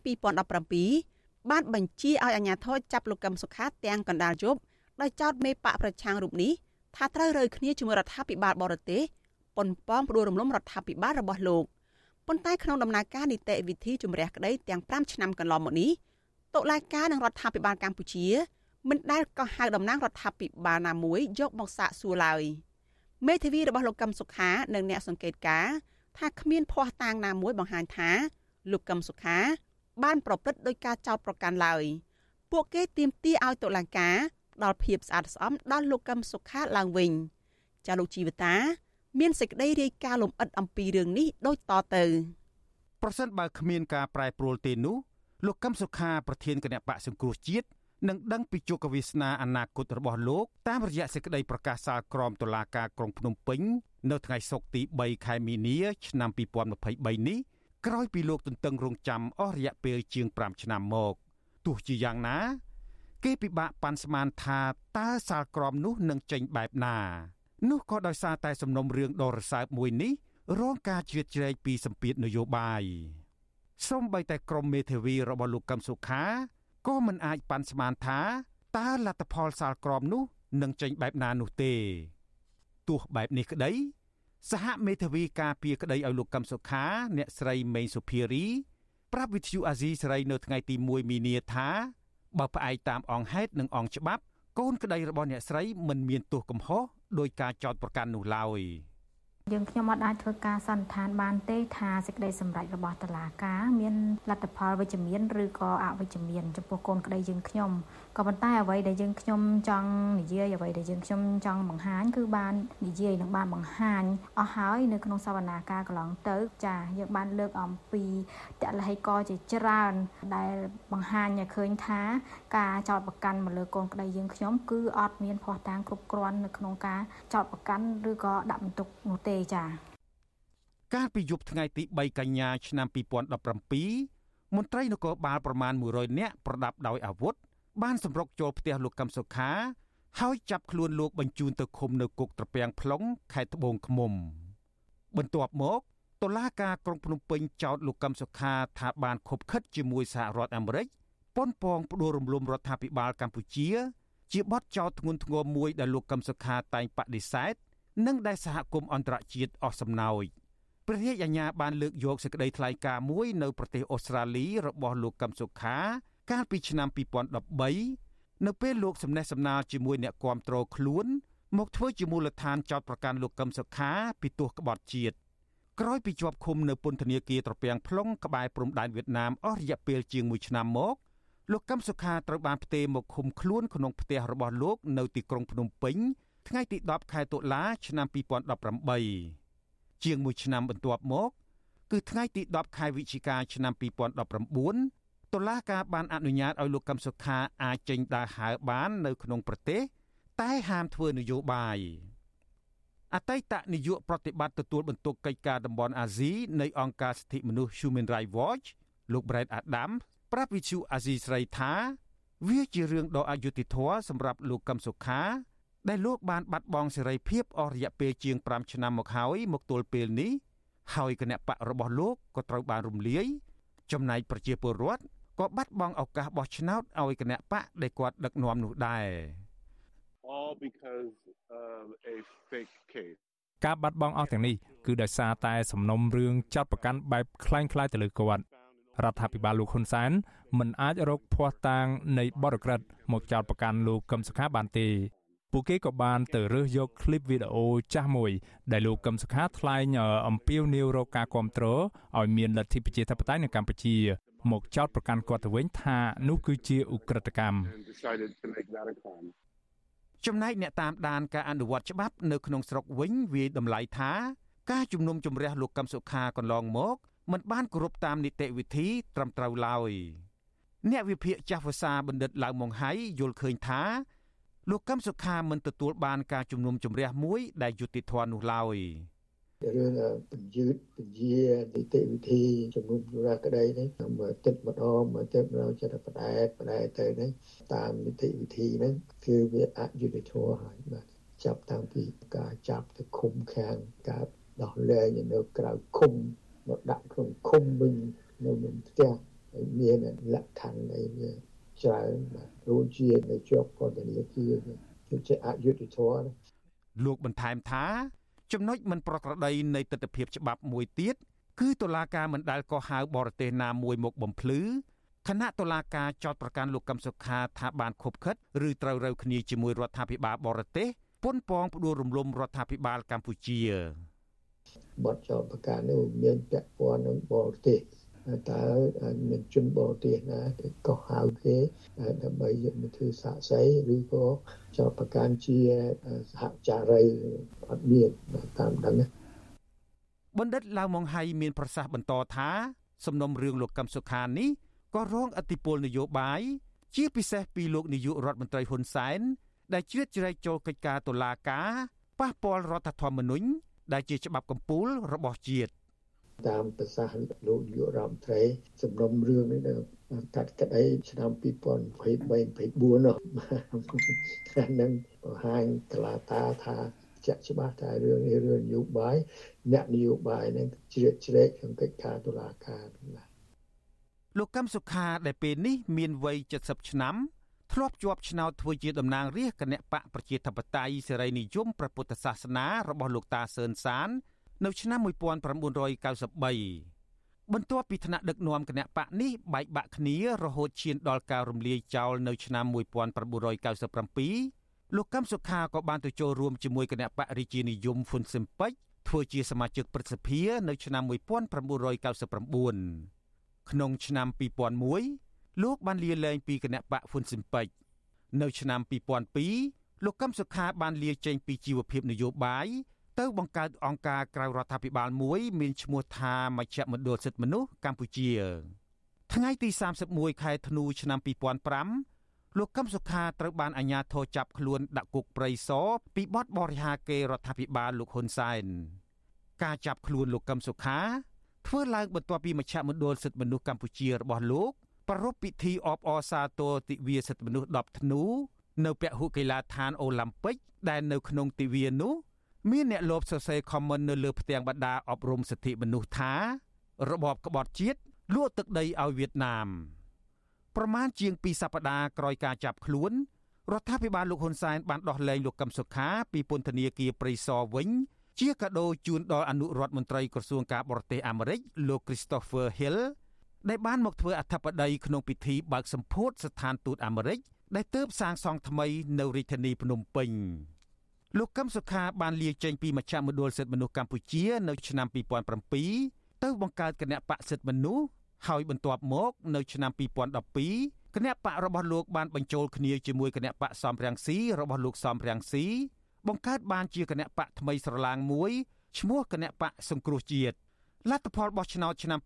2017បានបញ្ជាឲ្យអាជ្ញាធរចាប់លោកកឹមសុខាទាំងកណ្ដាលយប់ដោយចោទមេបកប្រឆាំងរូបនេះថាត្រូវរើគ្នាជាមួយរដ្ឋាភិបាលបរទេសប៉ុនប៉ងផ្ដួលរំលំរដ្ឋាភិបាលរបស់លោក ប៉ុន្តែក្នុងដំណើរការនីតិវិធីជំរះក្តីទាំង5ឆ្នាំកន្លងមកនេះតុលាការនិងរដ្ឋាភិបាលកម្ពុជាមិនដែលក៏ហៅតំណាងរដ្ឋាភិបាលណាមួយយកមកសាកសួរឡើយមេធាវីរបស់លោកកឹមសុខានិងអ្នកសង្កេតការថាគ្មានភ័ស្តុតាងណាមួយបង្ហាញថាលោកកឹមសុខា បានប្រព្រឹត្តដោយការចោទប្រកាន់ឡើយពួកគេទាមទារឲ្យតុលាការផ្ដល់ភាពស្អាតស្អំដល់លោកកឹមសុខាឡើងវិញចាលោកជីវតា មានសេចក្តីរាយការណ៍លម្អិតអំពីរឿងនេះដូចតទៅប្រសិនបើគ្មានការប្រែប្រួលទេនោះលោកកឹមសុខាប្រធានគណៈបកសង្គ្រោះជាតិនឹងដឹងពីជោគវាសនាអនាគតរបស់លោកតាមរយៈសេចក្តីប្រកាសសាលក្រមតុលាការក្រុងភ្នំពេញនៅថ្ងៃសុក្រទី3ខែមីនាឆ្នាំ2023នេះក្រោយពីលោកទន្ទឹងរង់ចាំអស់រយៈពេលជាង5ឆ្នាំមកទោះជាយ៉ាងណា គេពិបាកប៉ាន់ស្មានថាតើសាលក្រមនោះនឹងចេញបែបណា នោះក៏ដោយសារតែសំណុំរឿងដ៏រសើបមួយនេះរងការជ្រៀតជ្រែកពីសម្ពាធនយោបាយសូម្បីតែក្រមមេធាវីរបស់លោកកឹមសុខាក៏មិនអាចប៉ាន់ស្មានថាតើលទ្ធផលសាលក្រមនោះនឹងចេញបែបណានោះទេទោះបែបនេះក្តី សហមេធាវីការពារក្តីឲ្យលោកកឹមសុខា អ្នកស្រីមេងសុភារី ប្រាប់វិទ្យុអាស៊ីសេរីនៅថ្ងៃទី1មីនាថាបើផ្អែកតាមអង្គហេតុនិងអង្គច្បាប់ កូនក្តីរបស់អ្នកស្រីមិនមានទោសកំហុស ដោយការចោទប្រកាន់នោះឡើយ។យើងខ្ញុំអត់អាចធ្វើការសន្និដ្ឋានបានទេថាសេចក្តីសម្រេចរបស់តុលាការមានលទ្ធផលវិជ្ជមានឬក៏អវិជ្ជមានចំពោះកូនក្តីយើងខ្ញុំ ក៏ប៉ុន្តែអ្វីដែលយើងខ្ញុំចង់និយាយអ្វីដែលយើងខ្ញុំចង់បង្ហាញគឺបាននិយាយនិងបានបង្ហាញអស់ហើយនៅក្នុងសវនាការកន្លងទៅចាយើងបានលើកអំពីតលហិកជាច្រើន ដែលបង្ហាញឲ្យឃើញថាការចោតប្រកាន់មកលើកូនក្តីយើងខ្ញុំគឺអត់មានភ័ស្តុតាងគ្រប់គ្រាន់នៅក្នុងការចោតប្រកាន់ឬក៏ដាក់បន្ទុកនោះទេចាកាលពីយប់ថ្ងៃទី3កញ្ញាឆ្នាំ2017មន្ត្រីនគរបាលប្រមាណ100នាក់ប្រដាប់ដោយអាវុធ បានសម្រុកចូលផ្ទះលោកកឹមសុខា ហើយចាប់ខ្លួនលោកបញ្ជូនទៅឃុំនៅគុកត្រពាំង plong ខេត្តត្បូងឃ្មុំ បន្ទាប់មកតុលាការក្រុងភ្នំពេញចោទលោកកឹមសុខាថាបានខົບខិតជាមួយសហរដ្ឋអាមេរិកប៉ុនប៉ងផ្ដួលរំលំរដ្ឋាភិបាលកម្ពុជា ជាបទចោទធ្ងន់ធ្ងរមួយដែលលោកកឹមសុខាតែងបដិសេធនិងដែលសហគមន៍អន្តរជាតិអស់សំណោចព្រះរាជអាជ្ញាបានលើកយកសេចក្តីថ្លែងការណ៍មួយនៅប្រទេសអូស្ត្រាលីរបស់លោកកឹមសុខា កាលពីឆ្នាំ2013នៅពេលលោកសំណេះសំណាលជាមួយអ្នកគាំទ្រខ្លួន មកធ្វើជាមូលដ្ឋានចោតប្រកាន់លោកកឹមសុខាពីទោសក្បត់ជាតិក្រោយពីជាប់ឃុំនៅពន្ធនាគារត្រពាំង plong ក្បែរព្រំដែនវៀតណាមអស់រយៈពេលជាង1ឆ្នាំមកលោកកឹមសុខាត្រូវបានផ្ទេរមកឃុំខ្លួនក្នុងផ្ទះរបស់លោកនៅទីក្រុងភ្នំពេញថ្ងៃទី10ខែតុលាឆ្នាំ2018ជាង1ឆ្នាំបន្ទាប់មក គឺថ្ងៃទី10ខែវិច្ឆិកាឆ្នាំ2019 តុលាការបានអនុញ្ញាតឲ្យលោកកឹមសុខាអាចចេញដើរហើរបាននៅក្នុងប្រទេស តែហាមធ្វើនយោបាយអតីតនាយកប្រតិបត្តិទទួលបន្ទុកកិច្ចការតំបន់អាស៊ីនៃអង្គការសិទ្ធិមនុស្ស Human Rights Watch លោក Brett Adams ប្រាប់វិទ្យុអាស៊ីស្រីថា វាជារឿងដ៏អយុត្តិធម៌សម្រាប់លោកកឹមសុខា ដែលលោកបានបាត់បង់សេរីភាពអស់រយៈពេលជាង5ឆ្នាំមកហើយមកទល់ពេលនេះហើយគណៈបករបស់លោកក៏ត្រូវបានរំលាយចំណែកប្រជាពលរដ្ឋ ក៏បាត់បង់ឱកាសបោះឆ្នោតឲ្យគណៈបកដែលគាត់ដឹកនាំនោះដែរ all because of a fake case ការបាត់បង់អស់ទាំងនេះគឺដោយសារតែសំណុំរឿងចាត់ប្រកាន់បែបคล้ายៗទៅលើគាត់រដ្ឋាភិបាលលោកហ៊ុនសែនមិនអាចរកភ័ស្តុតាងនៃបទក្រិតមកចោទប្រកាន់លោកកឹមសុខាបានទេពួកគេក៏បានទៅរើសយកคลิปវីដេអូចាស់មួយដែលលោកកឹមសុខាថ្លែងអំពាវនាវរកការគ្រប់គ្រងឲ្យមានលទ្ធិប្រជាធិបតេយ្យនៅកម្ពុជា មកចោទប្រកាន់គាត់ទៅវិញថានោះគឺជាឧក្រិដ្ឋកម្មចំណែកអ្នកតាមដានការអនុវត្តច្បាប់នៅក្នុងស្រុកវិញវាយតម្លៃថាការជំនុំជម្រះលោកកឹមសុខាកន្លងមកមិនបានគោរពតាមនីតិវិធីត្រឹមត្រូវឡើយអ្នកវិភាគចាស់ភាសាបណ្ឌិតឡៅម៉ុងហៃយល់ឃើញថាលោកកឹមសុខាមិនទទួលបានការជំនុំជម្រះមួយដែលយុត្តិធម៌នោះឡើយ រឿងបញ្យឺតពជានីតិវិធីជំនុំជម្រះក្តីនេះមើលទឹកម្ដងមើលទឹកម្ដងចិត្តផ្ដែតផ្ដែតទៅនេះតាមនីតិវិធីហ្នឹងគឺវាអយុត្តិធម៌ហើយបាទចាប់តាំងពីការចាប់ទៅឃុំខាងការដោះលែងនៅក្រៅឃុំមកដាក់ក្នុងឃុំវិញនៅក្នុងផ្ទះហើយមានលក្ខខណ្ឌអីវាច្រើនបាទដូចជានៅជាប់ពន្ធនាគារគឺជាអយុត្តិធម៌លោកបន្ថែមថា ចំណុចមិនប្រក្រតីនៃទស្សនវិជ្ជាច្បាប់មួយទៀតគឺតុលាការមិនដែលកោះហៅបរទេសណាមួយមកបំភ្លឺគណៈតុលាការចោតប្រកាន់លោកកឹមសុខាថាបានខົບខិតឬត្រូវរើគ្នាជាមួយរដ្ឋាភិបាលបរទេសប៉ុនប៉ងផ្ដួលរំលំរដ្ឋាភិបាលកម្ពុជាបទចោទប្រកាន់នោះមានពាក់ព័ន្ធនឹងបរទេស តើមានជនបរទេសណាគេកោះហៅគេដើម្បីយកមកធ្វើសាក់សីឬក៏ចោទប្រកាន់ជាសហចារីអត់មានតាមដឹងណាបណ្ឌិតឡាវម៉ុងហៃមានប្រសាសន៍បន្តថាសំណុំរឿងលោកកឹមសុខានេះក៏រងឥទ្ធិពលនយោបាយជាពិសេសពីលោកនាយករដ្ឋមន្ត្រីហ៊ុនសែនដែលជ្រៀតជ្រែកចូលកិច្ចការតុលាការប៉ះពាល់រដ្ឋធម្មនុញ្ញដែលជាច្បាប់កម្ពុជារបស់ជាតិ តាមប្រសាសន៍លោកនាយករដ្ឋមន្ត្រីសំណុំរឿងនេះនៅកាត់ក្តីឆ្នាំ2023 24នោះខាងនឹងបង្ហាញកលាតាថាជាក់ច្បាស់ថារឿងនេះរឿងនយោបាយអ្នកនយោបាយនឹងជ្រៀតជ្រែកក្នុងកិច្ចការតុលាការណាលោកកឹមសុខាដែលពេលនេះមានវ័យ70ឆ្នាំធ្លាប់ជាប់ឆ្នោតធ្វើជាតំណាងរាស្ត្រគណៈបកប្រជាធិបតេយ្យសេរីនិយមព្រះពុទ្ធសាសនារបស់លោកតាសឿនសាន នៅឆ្នាំ1993បន្ទាប់ពីថ្នាក់ដឹកនាំគណៈបកនេះបែកបាក់គ្នារហូតឈានដល់ការរំលាយចោលនៅឆ្នាំ1997លោកកឹមសុខាក៏បានទៅចូលរួមជាមួយគណៈបករាជានិយមហ៊ុនស៊ិមពេចធ្វើជាសមាជិកព្រឹទ្ធសភានៅឆ្នាំ1999ក្នុងឆ្នាំ2001លោកបានលាលែងពីគណៈបកហ៊ុនស៊ិនពេចនៅឆ្នាំ2002លោកកឹមសុខាបានលាចេញពីជីវភាពនយោបាយ ទៅបង្កើតអង្គការក្រៅរដ្ឋាភិបាលមួយ មានឈ្មោះថាមជ្ឈមណ្ឌលសិទ្ធិមនុស្សកម្ពុជាថ្ងៃទី31ខែធ្នូឆ្នាំ2005លោកកឹមសុខាត្រូវបានអាជ្ញាធរចាប់ខ្លួនដាក់គុកព្រៃសរពីបទបរិហាកេររដ្ឋាភិបាលលោកហ៊ុនសែនការចាប់ខ្លួនលោកកឹមសុខា ធ្វើឡើងបន្ទាប់ពីមជ្ឈមណ្ឌលសិទ្ធិមនុស្សកម្ពុជារបស់លោកប្រារព្ធពិធីអបអរសាទរទិវាសិទ្ធិមនុស្ស10ធ្នូនៅពហុកីឡដ្ឋានអូឡ িম্প ិកដែលនៅក្នុងទិវានោះ មានអ្នកលបសរសេរខមមិននៅលើផ្ទាំងបដាអប់រំសិទ្ធិមនុស្សថា របបក្បត់ជាតិលួចទឹកដីឲ្យវៀតណាមប្រមាណជាង2សប្តាហ៍ក្រោយការចាប់ខ្លួនរដ្ឋាភិបាលលោកហ៊ុនសែនបានដោះលែងលោកកឹមសុខាពីពន្ធនាគារព្រៃសរវិញ ជាកាដូជូនដល់អនុរដ្ឋមន្ត្រីក្រសួងការបរទេសអាមេរិកលោក Christopher Hill ដែលបានមកធ្វើអធិបតីក្នុងពិធីបើកសម្ពោធស្ថានទូតអាមេរិកដែលទើបសាងសង់ថ្មីនៅរាជធានីភ្នំពេញ លោកកឹមសុខាបានលាចេញពីមជ្ឈមណ្ឌលសិទ្ធិមនុស្សកម្ពុជា នៅឆ្នាំ2007ទៅបង្កើតគណៈបកសិទ្ធិមនុស្សហើយបន្ទាប់មក នៅឆ្នាំ2012គណៈបករបស់លោកបានបញ្ចូលគ្នាជាមួយគណៈបកសំរងស៊ីរបស់លោកសំរងស៊ីបង្កើតបានជាគណៈបកថ្មីស្រឡាងមួយឈ្មោះគណៈបកសង្គ្រោះជាតិលទ្ធផលបោះឆ្នោតឆ្នាំ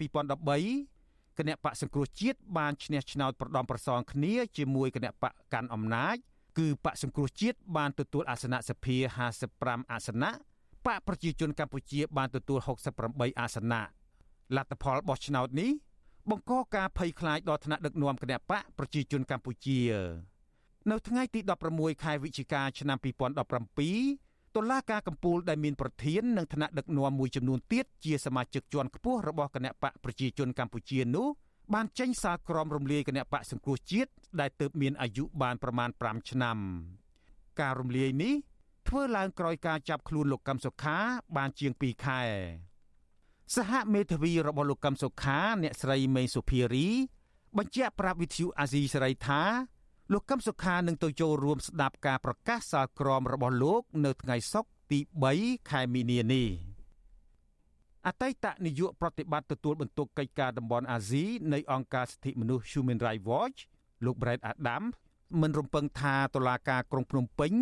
2013គណៈបកសង្គ្រោះជាតិបានឈ្នះឆ្នោតប្រដំប្រសងគ្នាជាមួយគណៈបកកាន់អំណាច គឺបកសង្គ្រោះជាតិបានទទួលអាសនៈសភា55អាសនៈបកប្រជាជនកម្ពុជាបានទទួល68អាសនៈលទ្ធផលបោះឆ្នោតនេះបង្កការភ័យខ្លាចដល់ថ្នាក់ដឹកនាំគណៈបកប្រជាជនកម្ពុជា នៅថ្ងៃទី16ខែវិច្ឆិកាឆ្នាំ2017តុលាការកំពូលដែលមានប្រធាននិងថ្នាក់ដឹកនាំមួយចំនួនទៀតជាសមាជិកជាន់ខ្ពស់របស់គណៈបកប្រជាជនកម្ពុជានោះ បានចេញសារក្រមរំលាយគណៈបកសង្គ្រោះជាតិដែលទើបមានអាយុបានប្រមាណ5ឆ្នាំ ការរំលាយនេះធ្វើឡើងក្រោយការចាប់ខ្លួនលោកកឹមសុខា បានជាង2ខែសហមេធាវីរបស់លោកកឹមសុខា អ្នកស្រីមេសុភារី បញ្ជាក់ប្រាប់វិទ្យុអាស៊ីសេរីថាលោកកឹមសុខានឹងទៅចូលរួមស្ដាប់ការប្រកាសសាលក្រមរបស់លោក នៅថ្ងៃសុក្រទី3ខែមីនានេះ អតីតនាយកប្រតិបត្តិទទួលបន្ទុកកិច្ចការតំបន់អាស៊ីនៃអង្គការសិទ្ធិមនុស្ស Human Rights Watch លោក Brett Adams មិនរំពឹងថាតុលាការក្រុងភ្នំពេញ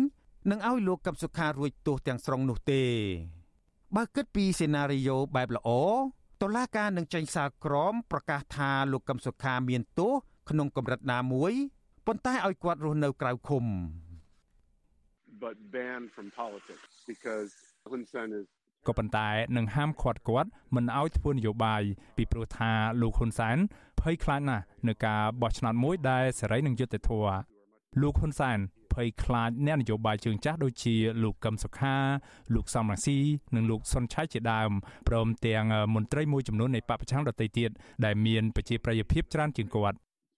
នឹងឲ្យលោកកឹមសុខារួចទោសទាំងស្រុងនោះទេបើគិតពីសេណារីយ៉ូបែបល្អតុលាការនឹងចេញសារក្រមប្រកាសថាលោកកឹមសុខាមានទោសក្នុងកម្រិតណាមួយប៉ុន្តែឲ្យគាត់រស់នៅក្រៅឃុំ but banned from politics because Hun Sen is ក៏ប៉ុន្តែនឹងហាមឃាត់គាត់មិនឲ្យធ្វើនយោបាយពីព្រោះថាលោកហ៊ុនសែនភ័យខ្លាចណាស់នឹងការបោះឆ្នោតមួយដែលសេរីនឹងយុត្តិធម៌លោកហ៊ុនសែនភ័យខ្លាចអ្នកនយោបាយជើងចាស់ដូចជាលោកកឹមសុខា លោកសំរងស៊ីនិងលោកសុនឆៃជាដើមព្រមទាំងមន្ត្រីមួយចំនួននៃបពប្រឆាំងដទៃទៀតដែលមានប្រជាប្រិយភាពច្រើនជាងគាត់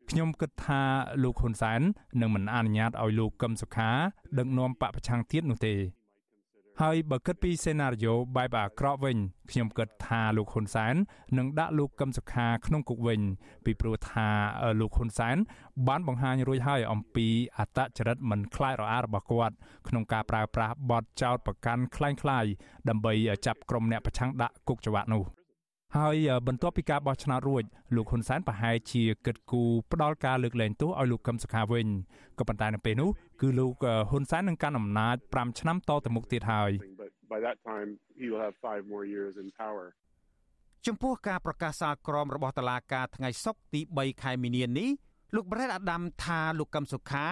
ខ្ញុំគិតថាលោកហ៊ុនសែននឹងមិនអនុញ្ញាតឲ្យលោកកឹមសុខាដឹកនាំបពប្រឆាំងទៀតនោះទេ ហើយបើគិតពីសេណារីយ៉ូបែបអាក្រក់វិញខ្ញុំគិតថាលោកហ៊ុនសែននឹងដាក់លោកកឹមសុខាក្នុងគុកវិញ ពីព្រោះថាលោកហ៊ុនសែនបានបង្ហាញរួចហើយអំពីអត្តចរិតមិនខ្លាចរអារបស់គាត់ក្នុងការប្រើប្រាស់បទចោទប្រកាន់คล้ายៗដើម្បីចាប់ក្រុមអ្នកប្រឆាំងដាក់គុកច្បាប់នោះ ហើយបន្ទាប់ពីការបោះឆ្នោតរួចលោកហ៊ុនសែនប្រហែលជាគិតគូរផ្ដាល់ការលើកលែងទោសឲ្យលោកកឹមសុខាវិញក៏ប៉ុន្តែនៅពេលនោះគឺលោកហ៊ុនសែននឹងកាន់អំណាច5ឆ្នាំតទៅមុខទៀតហើយ by that time he will have 5 more years in power ចំពោះការប្រកាសសាលក្រមរបស់តុលាការថ្ងៃសុក្រទី3ខែមីនានេះលោក Brett Adam ថាលោកកឹមសុខា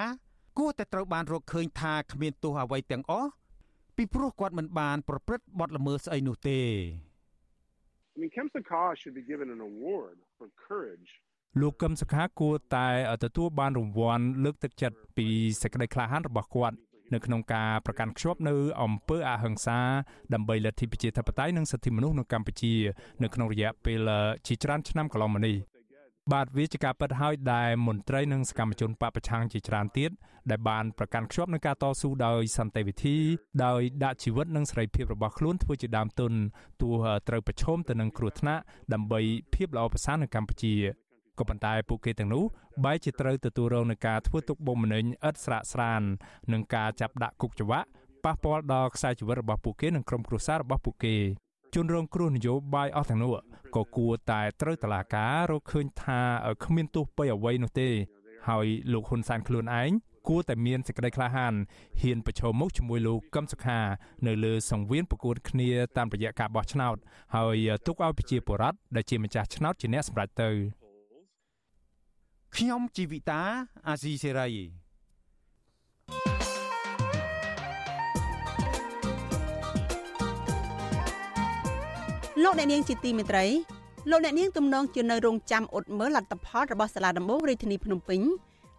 គួរតែត្រូវបានរកឃើញថាគ្មានទោសអ្វីទាំងអស់ពីព្រោះគាត់មិនបាន ប្រព្រឹត្តបទល្មើសស្អីនោះទេ I mean, Kem Sakha should be given an award for courage លោកកឹមសុខាគួរតែទទួលបានរង្វាន់លើកទឹកចិត្តពីសេចក្តីក្លាហានរបស់គាត់នៅក្នុងការប្រកាន់ខ្ជាប់នៅអំពើអហិង្សាដើម្បីលទ្ធិប្រជាធិបតេយ្យនិងសិទ្ធិមនុស្សនៅកម្ពុជា នៅក្នុងរយៈពេលជាច្រើនឆ្នាំកន្លងមកនេះ បាទវាជាការពិតហើយដែលមន្ត្រីនិងសកម្មជនបពប្រឆាំងជាច្រើនទៀតដែលបានប្រកាន់ខ្ជាប់នឹងការតស៊ូដោយសន្តិវិធីដោយដាក់ជីវិតនិងសេរីភាពរបស់ខ្លួនធ្វើជាដើមទុនទោះត្រូវប្រឈមទៅនឹងគ្រោះថ្នាក់ដើម្បីភាពល្អប្រសើរនៅកម្ពុជាក៏ប៉ុន្តែពួកគេទាំងនោះបែរជាត្រូវទទួលរងនឹងការធ្វើទុកបុកម្នេញឥតស្រាកស្រាននិងការចាប់ដាក់គុកច្បាប់ប៉ះពាល់ដល់ខ្សែជីវិតរបស់ពួកគេនិងក្រុមគ្រួសាររបស់ពួកគេ ជនរងគ្រោះនយោបាយអស់ទាំងនោះក៏គួរតែត្រូវតឡាការរកឃើញថាគ្មានទោសបីអ្វីនោះទេ ហើយលោកហ៊ុនសែនខ្លួនឯងគួរតែមានសេចក្តីក្លាហានហ៊ានប្រឈមមុខជាមួយលោកកឹមសុខា នៅលើសង្វៀនប្រកួតគ្នាតាមរយៈការបោះឆ្នោត ហើយទុកឲ្យប្រជាពលរដ្ឋដែលជាម្ចាស់ឆ្នោតជាអ្នកសម្រេចទៅខ្ញុំជីវិតាអាស៊ីសេរី លោកអ្នកនាងជាទីមេត្រីលោកអ្នកនាងទំនងជានៅរងចាំអ៊ុតមើលលទ្ធផលរបស់សាលាដំបងរាជធានីភ្នំពេញ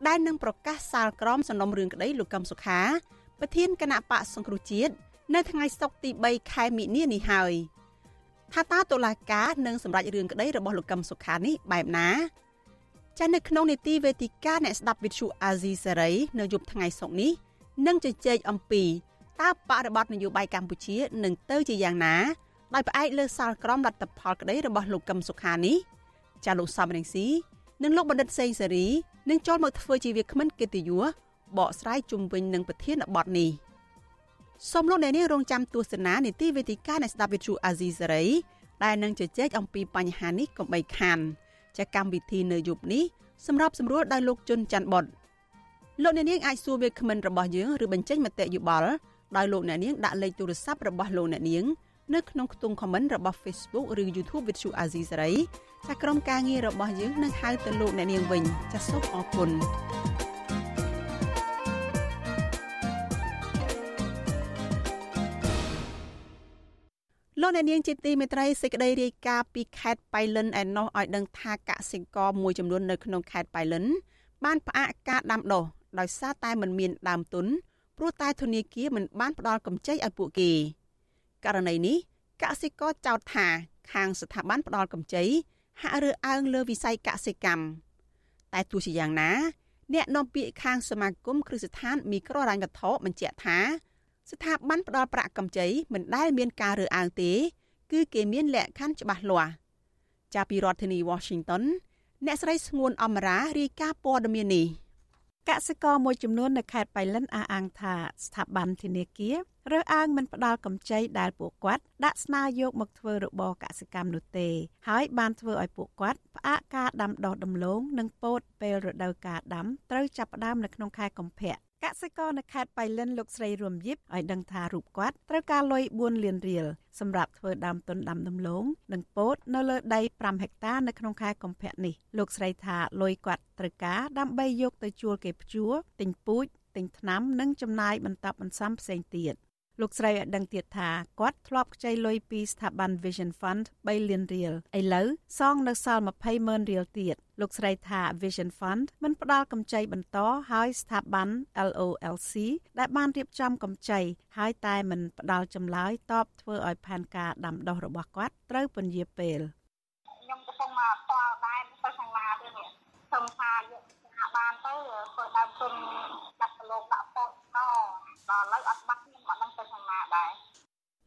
ដែលនឹងប្រកាសសាលក្រមសំណុំរឿងក្តីលោកកឹមសុខាប្រធានគណៈបកសង្គ្រោះជាតិនៅថ្ងៃសុក្រទី3ខែមិនិនានេះហើយថាតើតុលាការនឹងសម្រេចរឿងក្តីរបស់លោកកឹមសុខានេះបែបណាចានៅក្នុងនីតិវេទិកាអ្នកស្ដាប់វិទ្យុអាស៊ីសេរីនៅយប់ថ្ងៃសុក្រនេះនឹងជជែកអំពីតើបរិបទនយោបាយកម្ពុជានឹងទៅជាយ៉ាងណា ដោយផ្អែកលើសាលក្រមលទ្ធផលក្តីរបស់លោកកឹមសុខានេះចាលោកសំរងស៊ីនិងលោកបណ្ឌិតសេងសេរីនឹងចូលមកធ្វើជាវាគ្មិនកិត្តិយសបកស្រាយជុំវិញនឹងប្រធានបទនេះសូមលោកអ្នកនាងរងចាំទស្សនានីតិវេទិកានៃស្ដាប់វិទ្យុអាស៊ីសេរីដែលនឹងជជែកអំពីបញ្ហានេះកុំបីខានចាកម្មវិធីនៅយប់នេះសម្រាប់សម្រួលដោយលោកជុនច័ន្ទបុតលោកអ្នកនាងអាចសួរវាគ្មិនរបស់យើងឬបញ្ចេញមតិយោបល់ដោយលោកអ្នកនាងដាក់លេខទូរស័ព្ទរបស់លោកអ្នកនាង នៅក្នុងខ្ទង់ comment របស់ Facebook ឬ YouTube វិទ្យុអាស៊ីសេរីចាក្រុមការងាររបស់យើងនឹងហៅទៅលោកអ្នកនាងវិញចាសសូមអរគុណលោកអ្នកនាងជាទីមេត្រីសេចក្តីរាយការណ៍ពីខេត្តបៃលិនឯណោះឲ្យដឹងថាកសិករមួយចំនួននៅក្នុងខេត្តបៃលិន បានផ្អាកការដាំដុះដោយសារតែមិនមានដើមទុនព្រោះតែធនាគារមិនបានផ្ដល់កម្ចីឲ្យពួកគេ ករណីនេះកសិករចោទថាខាងស្ថាប័នផ្ដល់កម្ចីហាក់រើសអើងលើវិស័យកសិកម្មតែទោះជាយ៉ាងណាអ្នកនាំពាក្យខាងសមាគមគ្រឹះស្ថានមីក្រូរ៉ាញ់វត្ថុបញ្ជាក់ថា ស្ថាប័នផ្ដល់ប្រាក់កម្ចីមិនដែលមានការរើសអើងទេ គឺគេមានលក្ខខណ្ឌច្បាស់លាស់ចាប់ពីរដ្ឋធានី Washington អ្នកស្រីស្ងួនអមរារាយការណ៍ព័ត៌មាននេះកសិករមួយចំនួននៅខេត្តបៃលិនអះអាងថាស្ថាប័នធនាគារ រើសអើងមិនផ្ដល់កម្ចីដែលពួកគាត់ដាក់ស្នើយកមកធ្វើរបរកសិកម្មនោះទេ ហើយបានធ្វើឲ្យពួកគាត់ផ្អាកការដាំដុះដំឡូងនិងពោតពេលរដូវកាលដាំត្រូវចាប់ផ្ដើមនៅក្នុងខែកុម្ភៈកសិករនៅខេត្តបៃលិនលោកស្រីរួមយិបឲ្យដឹងថារូបគាត់ត្រូវការលុយ4លានរៀលសម្រាប់ធ្វើដើមទុនដាំដំឡូងនិងពោតនៅលើដី5ហិកតានៅក្នុងខែកុម្ភៈនេះលោកស្រីថាលុយគាត់ត្រូវការដើម្បីយកទៅជួលគេព្យួរទិញពូជទិញថ្នាំនិងចំណាយបន្តបន្សំផ្សេងទៀត លោកស្រីឲ្យដឹងទៀតថាគាត់ធ្លាប់ខ្ចីលុយពីស្ថាប័ន Vision Fund 3លានរៀលឥឡូវសងនៅសល់20ម៉ឺនរៀលទៀតលោកស្រីថា Vision Fund មិនផ្ដល់កម្ចីបន្តហើយស្ថាប័ន LOLC ដែលបានរៀបចំកម្ចីហើយតែមិនផ្ដល់ចម្លើយតបធ្វើឲ្យផែនការដាំដុះរបស់គាត់ត្រូវពន្យាពេលខ្ញុំកំពុងមកផ្ដល់ដែរទៅខាងណាទៀតនេះខ្ញុំថាយកថាបានទៅធ្វើដើមទុនដាក់ប្រឡងដាក់ពោតតដល់ឥឡូវអត់បាត់ ខ្ញុំ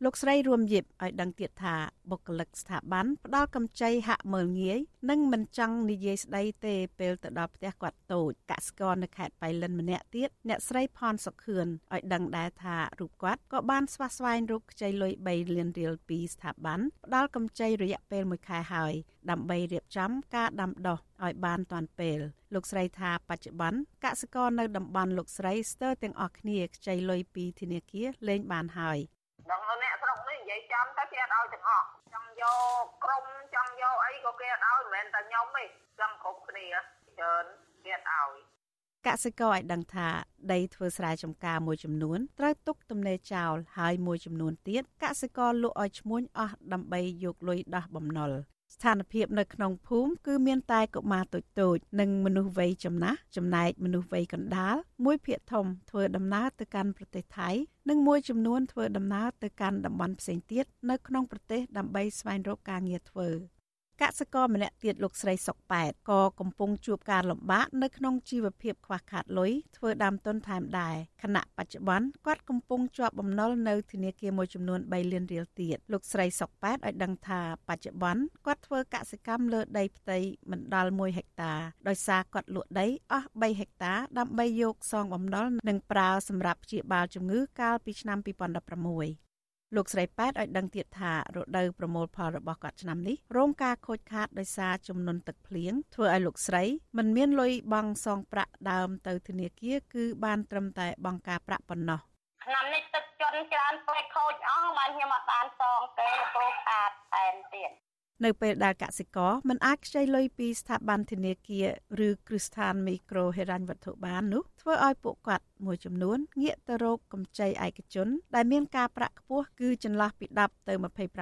លោកស្រីរួមយិបឲ្យដឹងទៀតថាបុគ្គលិកស្ថាប័នផ្ដល់កម្ចីហាក់មើលងាយនិងមិនចង់និយាយស្ដីទេពេលទៅដល់ផ្ទះគាត់តូចកសិករនៅខេត្តបៃលិនម្នាក់ទៀតអ្នកស្រីផនសុខឿនឲ្យដឹងដែរថារូបគាត់ក៏បានស្វះស្វែងរកខ្ចីលុយ3លានរៀលពីស្ថាប័នផ្ដល់កម្ចីរយៈពេល1ខែហើយដើម្បីរៀបចំការដាំដុះឲ្យបានទាន់ពេលលោកស្រីថាបច្ចុប្បន្នកសិករនៅតំបន់លោកស្រីស្ទើរទាំងអស់គ្នាខ្ចីលុយពីធនាគារលែងបានហើយដល់អ្នកស្រុក នេះនិយាយចំទៅគេអត់ឲ្យទាំងអស់ចង់យកក្រុមចង់យកអីក៏គេអត់ឲ្យមិនមែនតែខ្ញុំទេចង់គ្រប់គ្នាច្រើនគេអត់ឲ្យកសិករឲ្យដឹងថាដីធ្វើស្រែចម្ការមួយចំនួនត្រូវទុកទំនេរចោលហើយមួយចំនួនទៀតកសិករលក់ឲ្យឈ្មួញអស់ដើម្បីយកលុយដោះបំណុល ស្ថានភាពនៅក្នុងភូមិគឺមានតែកុមារតូចតូចនិងមនុស្សវ័យចំណាស់ចំណែកមនុស្សវ័យកណ្ដាលមួយភាគធំធ្វើដំណើរទៅកាន់ប្រទេសថៃនិងមួយចំនួនធ្វើដំណើរទៅកាន់តំបន់ផ្សេងទៀតនៅក្នុងប្រទេសដើម្បីស្វែងរកការងារធ្វើ។ កសិករម្នាក់ទៀតលោកស្រីសុកប៉ែតក៏កំពុងជួបការលំបាកនៅក្នុងជីវភាពខ្វះខាតលុយធ្វើដើមទុនថែមដែរខណៈបច្ចុប្បន្នគាត់កំពុងជាប់បំណុលនៅធនាគារមួយចំនួន3លានរៀលទៀតលោកស្រីសុកប៉ែតឲ្យដឹងថាបច្ចុប្បន្នគាត់ធ្វើកសិកម្មលើដីផ្ទៃមិនដល់1ហិកតាដោយសារគាត់លក់ដីអស់3ហិកតាដើម្បីយកសងបំណុលនិងប្រើសម្រាប់ព្យាបាលជំងឺកាលពីឆ្នាំ2016 លោកស្រីប៉ែតឲ្យដឹងទៀតថារដូវប្រមូលផលរបស់គាត់ឆ្នាំនេះរងការខូចខាតដោយសារចំនួនទឹកភ្លៀងធ្វើឲ្យលោកស្រីមិនមានលុយបង់សងប្រាក់ដើមទៅធនាគារគឺបានត្រឹមតែបង់ការប្រាក់ប៉ុណ្ណោះឆ្នាំនេះទឹកជន់ច្រើនពេកខូចអស់បានខ្ញុំអត់បានសងទេព្រោះខាតតែនទៀតនៅពេលដែលកសិករមិនអាចខ្ចីលុយពីស្ថាប័នធនាគារឬគ្រឹះស្ថានមីក្រូហិរញ្ញវត្ថុបាននោះ ធ្វើឲ្យពួកគាត់មួយចំនួនងាកទៅរកកម្ចីឯកជន ដែលមានការប្រាក់ខ្ពស់គឺចន្លោះពី10ទៅ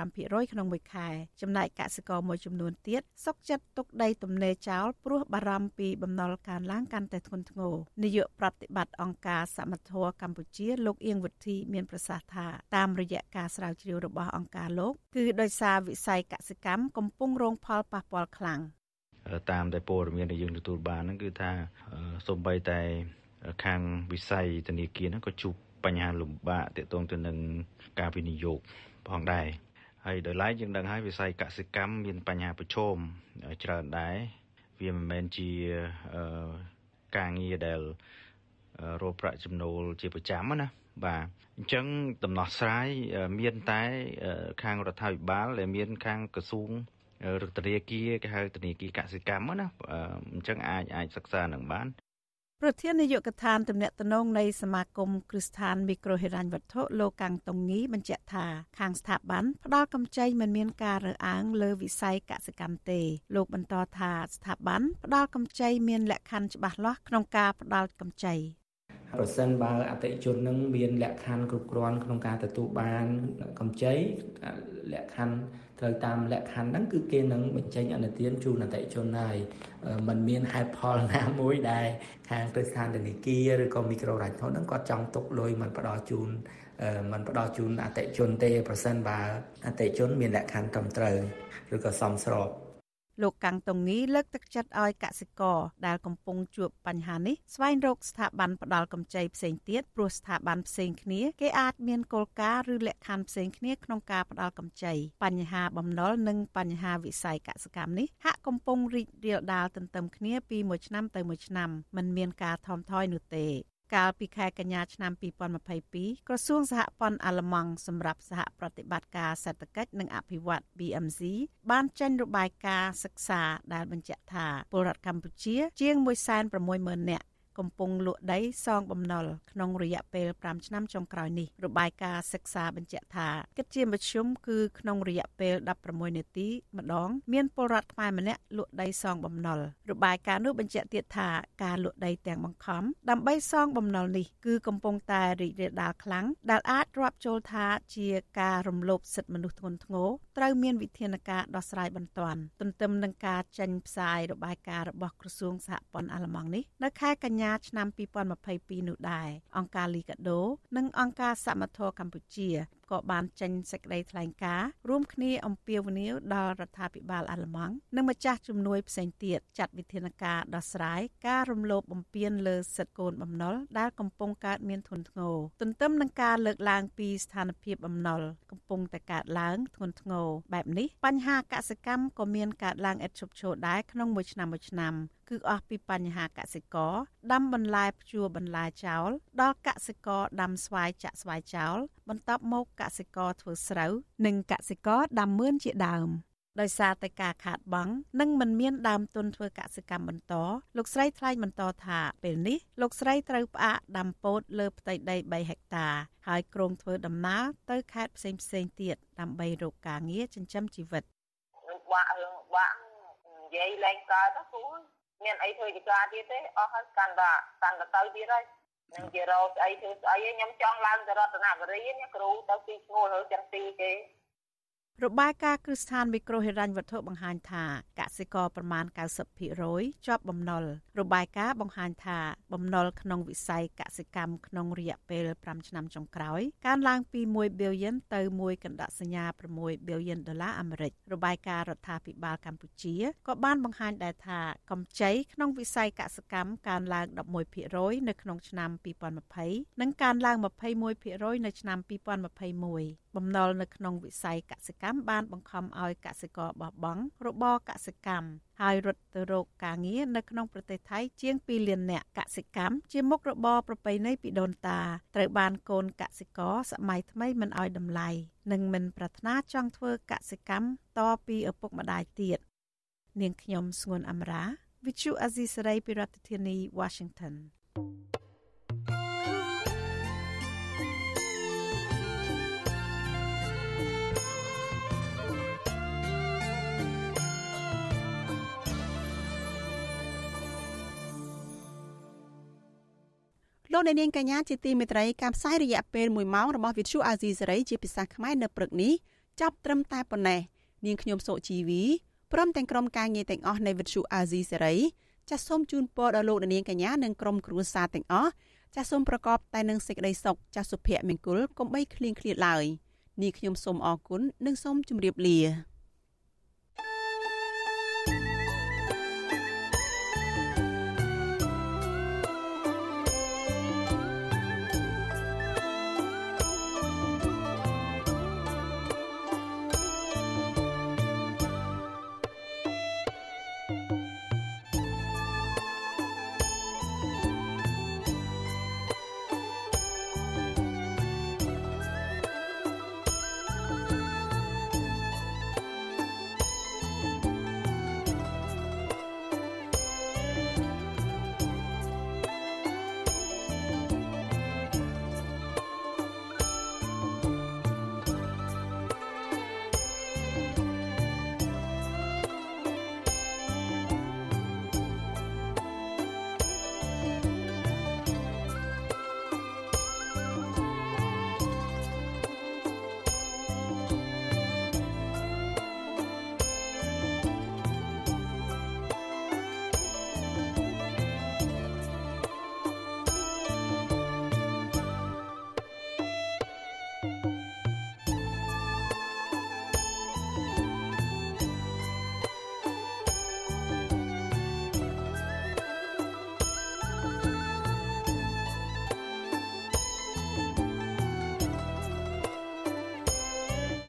25%ក្នុងមួយខែចំណែកកសិករមួយចំនួនទៀតសុកចិត្តទុកដីទំនេរចោលព្រោះបារម្ភពីបំណុលកើនឡើងកាន់តែធ្ងន់ធ្ងរនាយកប្រតិបត្តិអង្គការសមត្ថៈកម្ពុជាលោកអៀងវិធីមានប្រសាសន៍ថាតាមរយៈការស្រាវជ្រាវរបស់អង្គការលោកគឺដោយសារវិស័យកសិកម្មកំពុងរងផលប៉ះពាល់ខ្លាំងតាមតែព័ត៌មានដែលយើងទទួលបានហ្នឹងគឺថាសំបីតែ ខាងវិស័យធនាគារហ្នឹងក៏ជួបបញ្ហាលំបាកទាក់ទងទៅនឹងការវិនិយោគផងដែរហើយដោយឡែកយើងដឹងហើយវិស័យកសិកម្មមានបញ្ហាប្រឈមច្រើនដែរវាមិនមែនជាការងារដែលរកប្រាក់ចំណូលជាប្រចាំណាបាទអញ្ចឹងដំណោះស្រាយមានតែខាងរដ្ឋាភិបាលដែលមានខាងក្រសួងឬធនាគារគេហៅធនាគារកសិកម្មណាអញ្ចឹងអាចអាចសិក្សានឹងបាន ប្រធាននាយកដ្ឋានទំនាក់ទំនងនៃសមាគមគ្រឹះស្ថានមីក្រូហិរញ្ញវត្ថុលោកកាំងតុងងីបញ្ជាក់ថាខាងស្ថាប័នផ្ដល់កម្ចីមិនមានការរើសអើងលើវិស័យកសិកម្មទេលោកបន្តថាស្ថាប័នផ្ដល់កម្ចីមានលក្ខខណ្ឌច្បាស់លាស់ក្នុងការផ្ដល់កម្ចីប្រសិនបើអតិជននឹងមានលក្ខខណ្ឌគ្រប់គ្រាន់ក្នុងការទទួលបានកម្ចីលក្ខខណ្ឌ ត្រូវតាមលក្ខខណ្ឌហ្នឹងគឺគេនឹងបញ្ចេញអនុទានជូនអតិជនហើយมันមានហេតុផលណាមួយដែលខាងទៅស្ថានធនាគារឬក៏មីក្រូរ៉ាច់ធនហ្នឹងគាត់ចង់ទុកលុយมันផ្ដល់ជូនมันផ្ដល់ជូនអតិជនទេប្រសិនបើអតិជនមានលក្ខខណ្ឌត្រឹមត្រូវឬក៏សមស្រប លោកកាំងតុងងីលើកទឹកចិត្តឲ្យកសិករដែលកំពុងជួបបញ្ហានេះស្វែងរកស្ថាប័នផ្ដល់កម្ចីផ្សេងទៀតព្រោះស្ថាប័នផ្សេងគ្នាគេអាចមានគោលការណ៍ឬលក្ខខណ្ឌផ្សេងគ្នាក្នុងការផ្ដល់កម្ចីបញ្ហាបំណុលនិងបញ្ហាវិស័យកសិកម្មនេះហាក់កំពុងរីករាលដាលទន្ទឹមគ្នាពីមួយឆ្នាំទៅមួយឆ្នាំមិនមានការថមថយនោះទេ កាលពីខែកញ្ញាឆ្នាំ2022ក្រសួងសហព័ន្ធអាល្លឺម៉ង់សម្រាប់សហប្រតិបត្តិការសេដ្ឋកិច្ចនិងអភិវឌ្ឍ BMC បានចេញរបាយការណ៍សិក្សាដែលបញ្ជាក់ថាពលរដ្ឋកម្ពុជាជាង160,000នាក់ កំពុងលក់ដីសងបំណុលក្នុងរយៈពេល5ឆ្នាំចុងក្រោយនេះរបាយការណ៍សិក្សាបញ្ជាក់ថាគិតជាមធ្យមគឺក្នុងរយៈពេល16នាទីម្ដង មានពលរដ្ឋខ្មែរម្នាក់លក់ដីសងបំណុលរបាយការណ៍នោះបញ្ជាក់ទៀតថាការលក់ដីទាំងបង្ខំដើម្បីសងបំណុលនេះគឺកំពុងតែរីករាលដាលខ្លាំងដែលអាចរាប់ចូលថាជាការរំលោភសិទ្ធិមនុស្សធ្ងន់ធ្ងរត្រូវមានវិធានការដោះស្រាយបន្ទាន់ទន្ទឹមនឹងការចេញផ្សាយរបាយការណ៍របស់ក្រសួងសហព័ន្ធអាល្លឺម៉ង់នេះនៅខែកញ្ញាឆ្នាំ2022នោះដែរអង្គការលីកាដូ និងអង្គការសមត្ថៈកម្ពុជាក៏បានចេញសេចក្តីថ្លែងការណ៍រួមគ្នាអំពាវនាវដល់រដ្ឋាភិបាលអាល្លឺម៉ង់និងម្ចាស់ជំនួយផ្សេងទៀតចាត់វិធានការដោះស្រាយការរំលោភបំពានលើសិទ្ធិកូនបំណុលដែលកំពុងកើតមានធ្ងន់ធ្ងរទន្ទឹមនឹងការលើកឡើងពីស្ថានភាពបំណុលកំពុងតែកើតឡើងធ្ងន់ធ្ងរបែបនេះបញ្ហាកសិកម្មក៏មានកើតឡើងឥតឈប់ឈរដែរក្នុងមួយឆ្នាំមួយឆ្នាំគឺអស់ពីបញ្ហាកសិករដាំបន្លែភ្ជួរបន្លែចោលដល់កសិករដាំស្វាយចាក់ស្វាយចោល បន្ទាប់មកកសិករធ្វើស្រូវ និងកសិករដាំមឿនជាដើមដោយសារតែការខាតបង់និងមិនមានដើមទុនធ្វើកសិកម្មបន្តលោកស្រីថ្លែងបន្តថាពេលនេះលោកស្រីត្រូវផ្អាកដាំពោតលើផ្ទៃដី3ហិកតា ហើយក្រុងធ្វើដំណើរទៅខេត្តផ្សេងផ្សេងទៀតដើម្បីរកការងារចិញ្ចឹមជីវិតបាក់រឿងបាក់និយាយលែងកើតទៅគូមានអីធ្វើចការទៀតទេអស់ហើយកាន់តែកាន់តែទៅទៀតហើយ នឹងជារោស្អីធ្វើស្អីខ្ញុំចង់ឡើងទៅរតនគិរីនេះគ្រូទៅទីឈ្មោះហើយចឹងទីគេ របាយការណ៍គ្រឹះស្ថានមីក្រូហិរញ្ញវត្ថុបង្ហាញថាកសិករប្រមាណ90%ជាប់បំណុលរបាយការណ៍បង្ហាញថាបំណុលក្នុងវិស័យកសិកម្មក្នុងរយៈពេល5ឆ្នាំចុងក្រោយកើនឡើងពី1 billion ទៅ1កណ្ដាក់សញ្ញា6 billion ដុល្លារអាមេរិករបាយការណ៍រដ្ឋាភិបាលកម្ពុជាក៏បានបង្ហាញដែរថាកម្ចីក្នុងវិស័យកសិកម្មកើនឡើង11%នៅក្នុងឆ្នាំ2020និងកើនឡើង21%នៅឆ្នាំ2021 បំណុលនៅក្នុងវិស័យកសិកម្មបានបង្ខំឲ្យកសិករបោះបង់របរកសិកម្មហើយរត់ទៅរកការងារនៅក្នុងប្រទេសថៃជាង2លាននាក់កសិកម្មជាមុខរបរប្រពៃណីពីដូនតាត្រូវបានកូនកសិករសម័យថ្មីមិនឲ្យតម្លៃនិងមិនប្រាថ្នាចង់ធ្វើកសិកម្មតពីឪពុកម្ដាយទៀតនាងខ្ញុំស្ងួនអមរា Vichu Azisari ពីរដ្ឋធានី Washington thank you លោកអ្នកនាងកញ្ញាជាទីមេត្រីការផ្សាយរយៈពេល1ម៉ោងរបស់ Vithu Azizi សេរីជាភាសាខ្មែរនៅព្រឹកនេះចាប់ត្រឹមតែប៉ុណ្ណេះនាងខ្ញុំសុជីវីព្រមទាំងក្រុមការងារទាំងអស់នៃ Vithu Azizi សេរីចាសសូមជូនពរដល់លោកអ្នកនាងកញ្ញានិងក្រុមគ្រួសារទាំងអស់ចាសសូមប្រកបតែនឹងសេចក្តីសុខចាសសុភមង្គលកុំបីឃ្លៀងឃ្លាតឡើយនាងខ្ញុំសូមអរគុណនិងសូមជម្រាបលា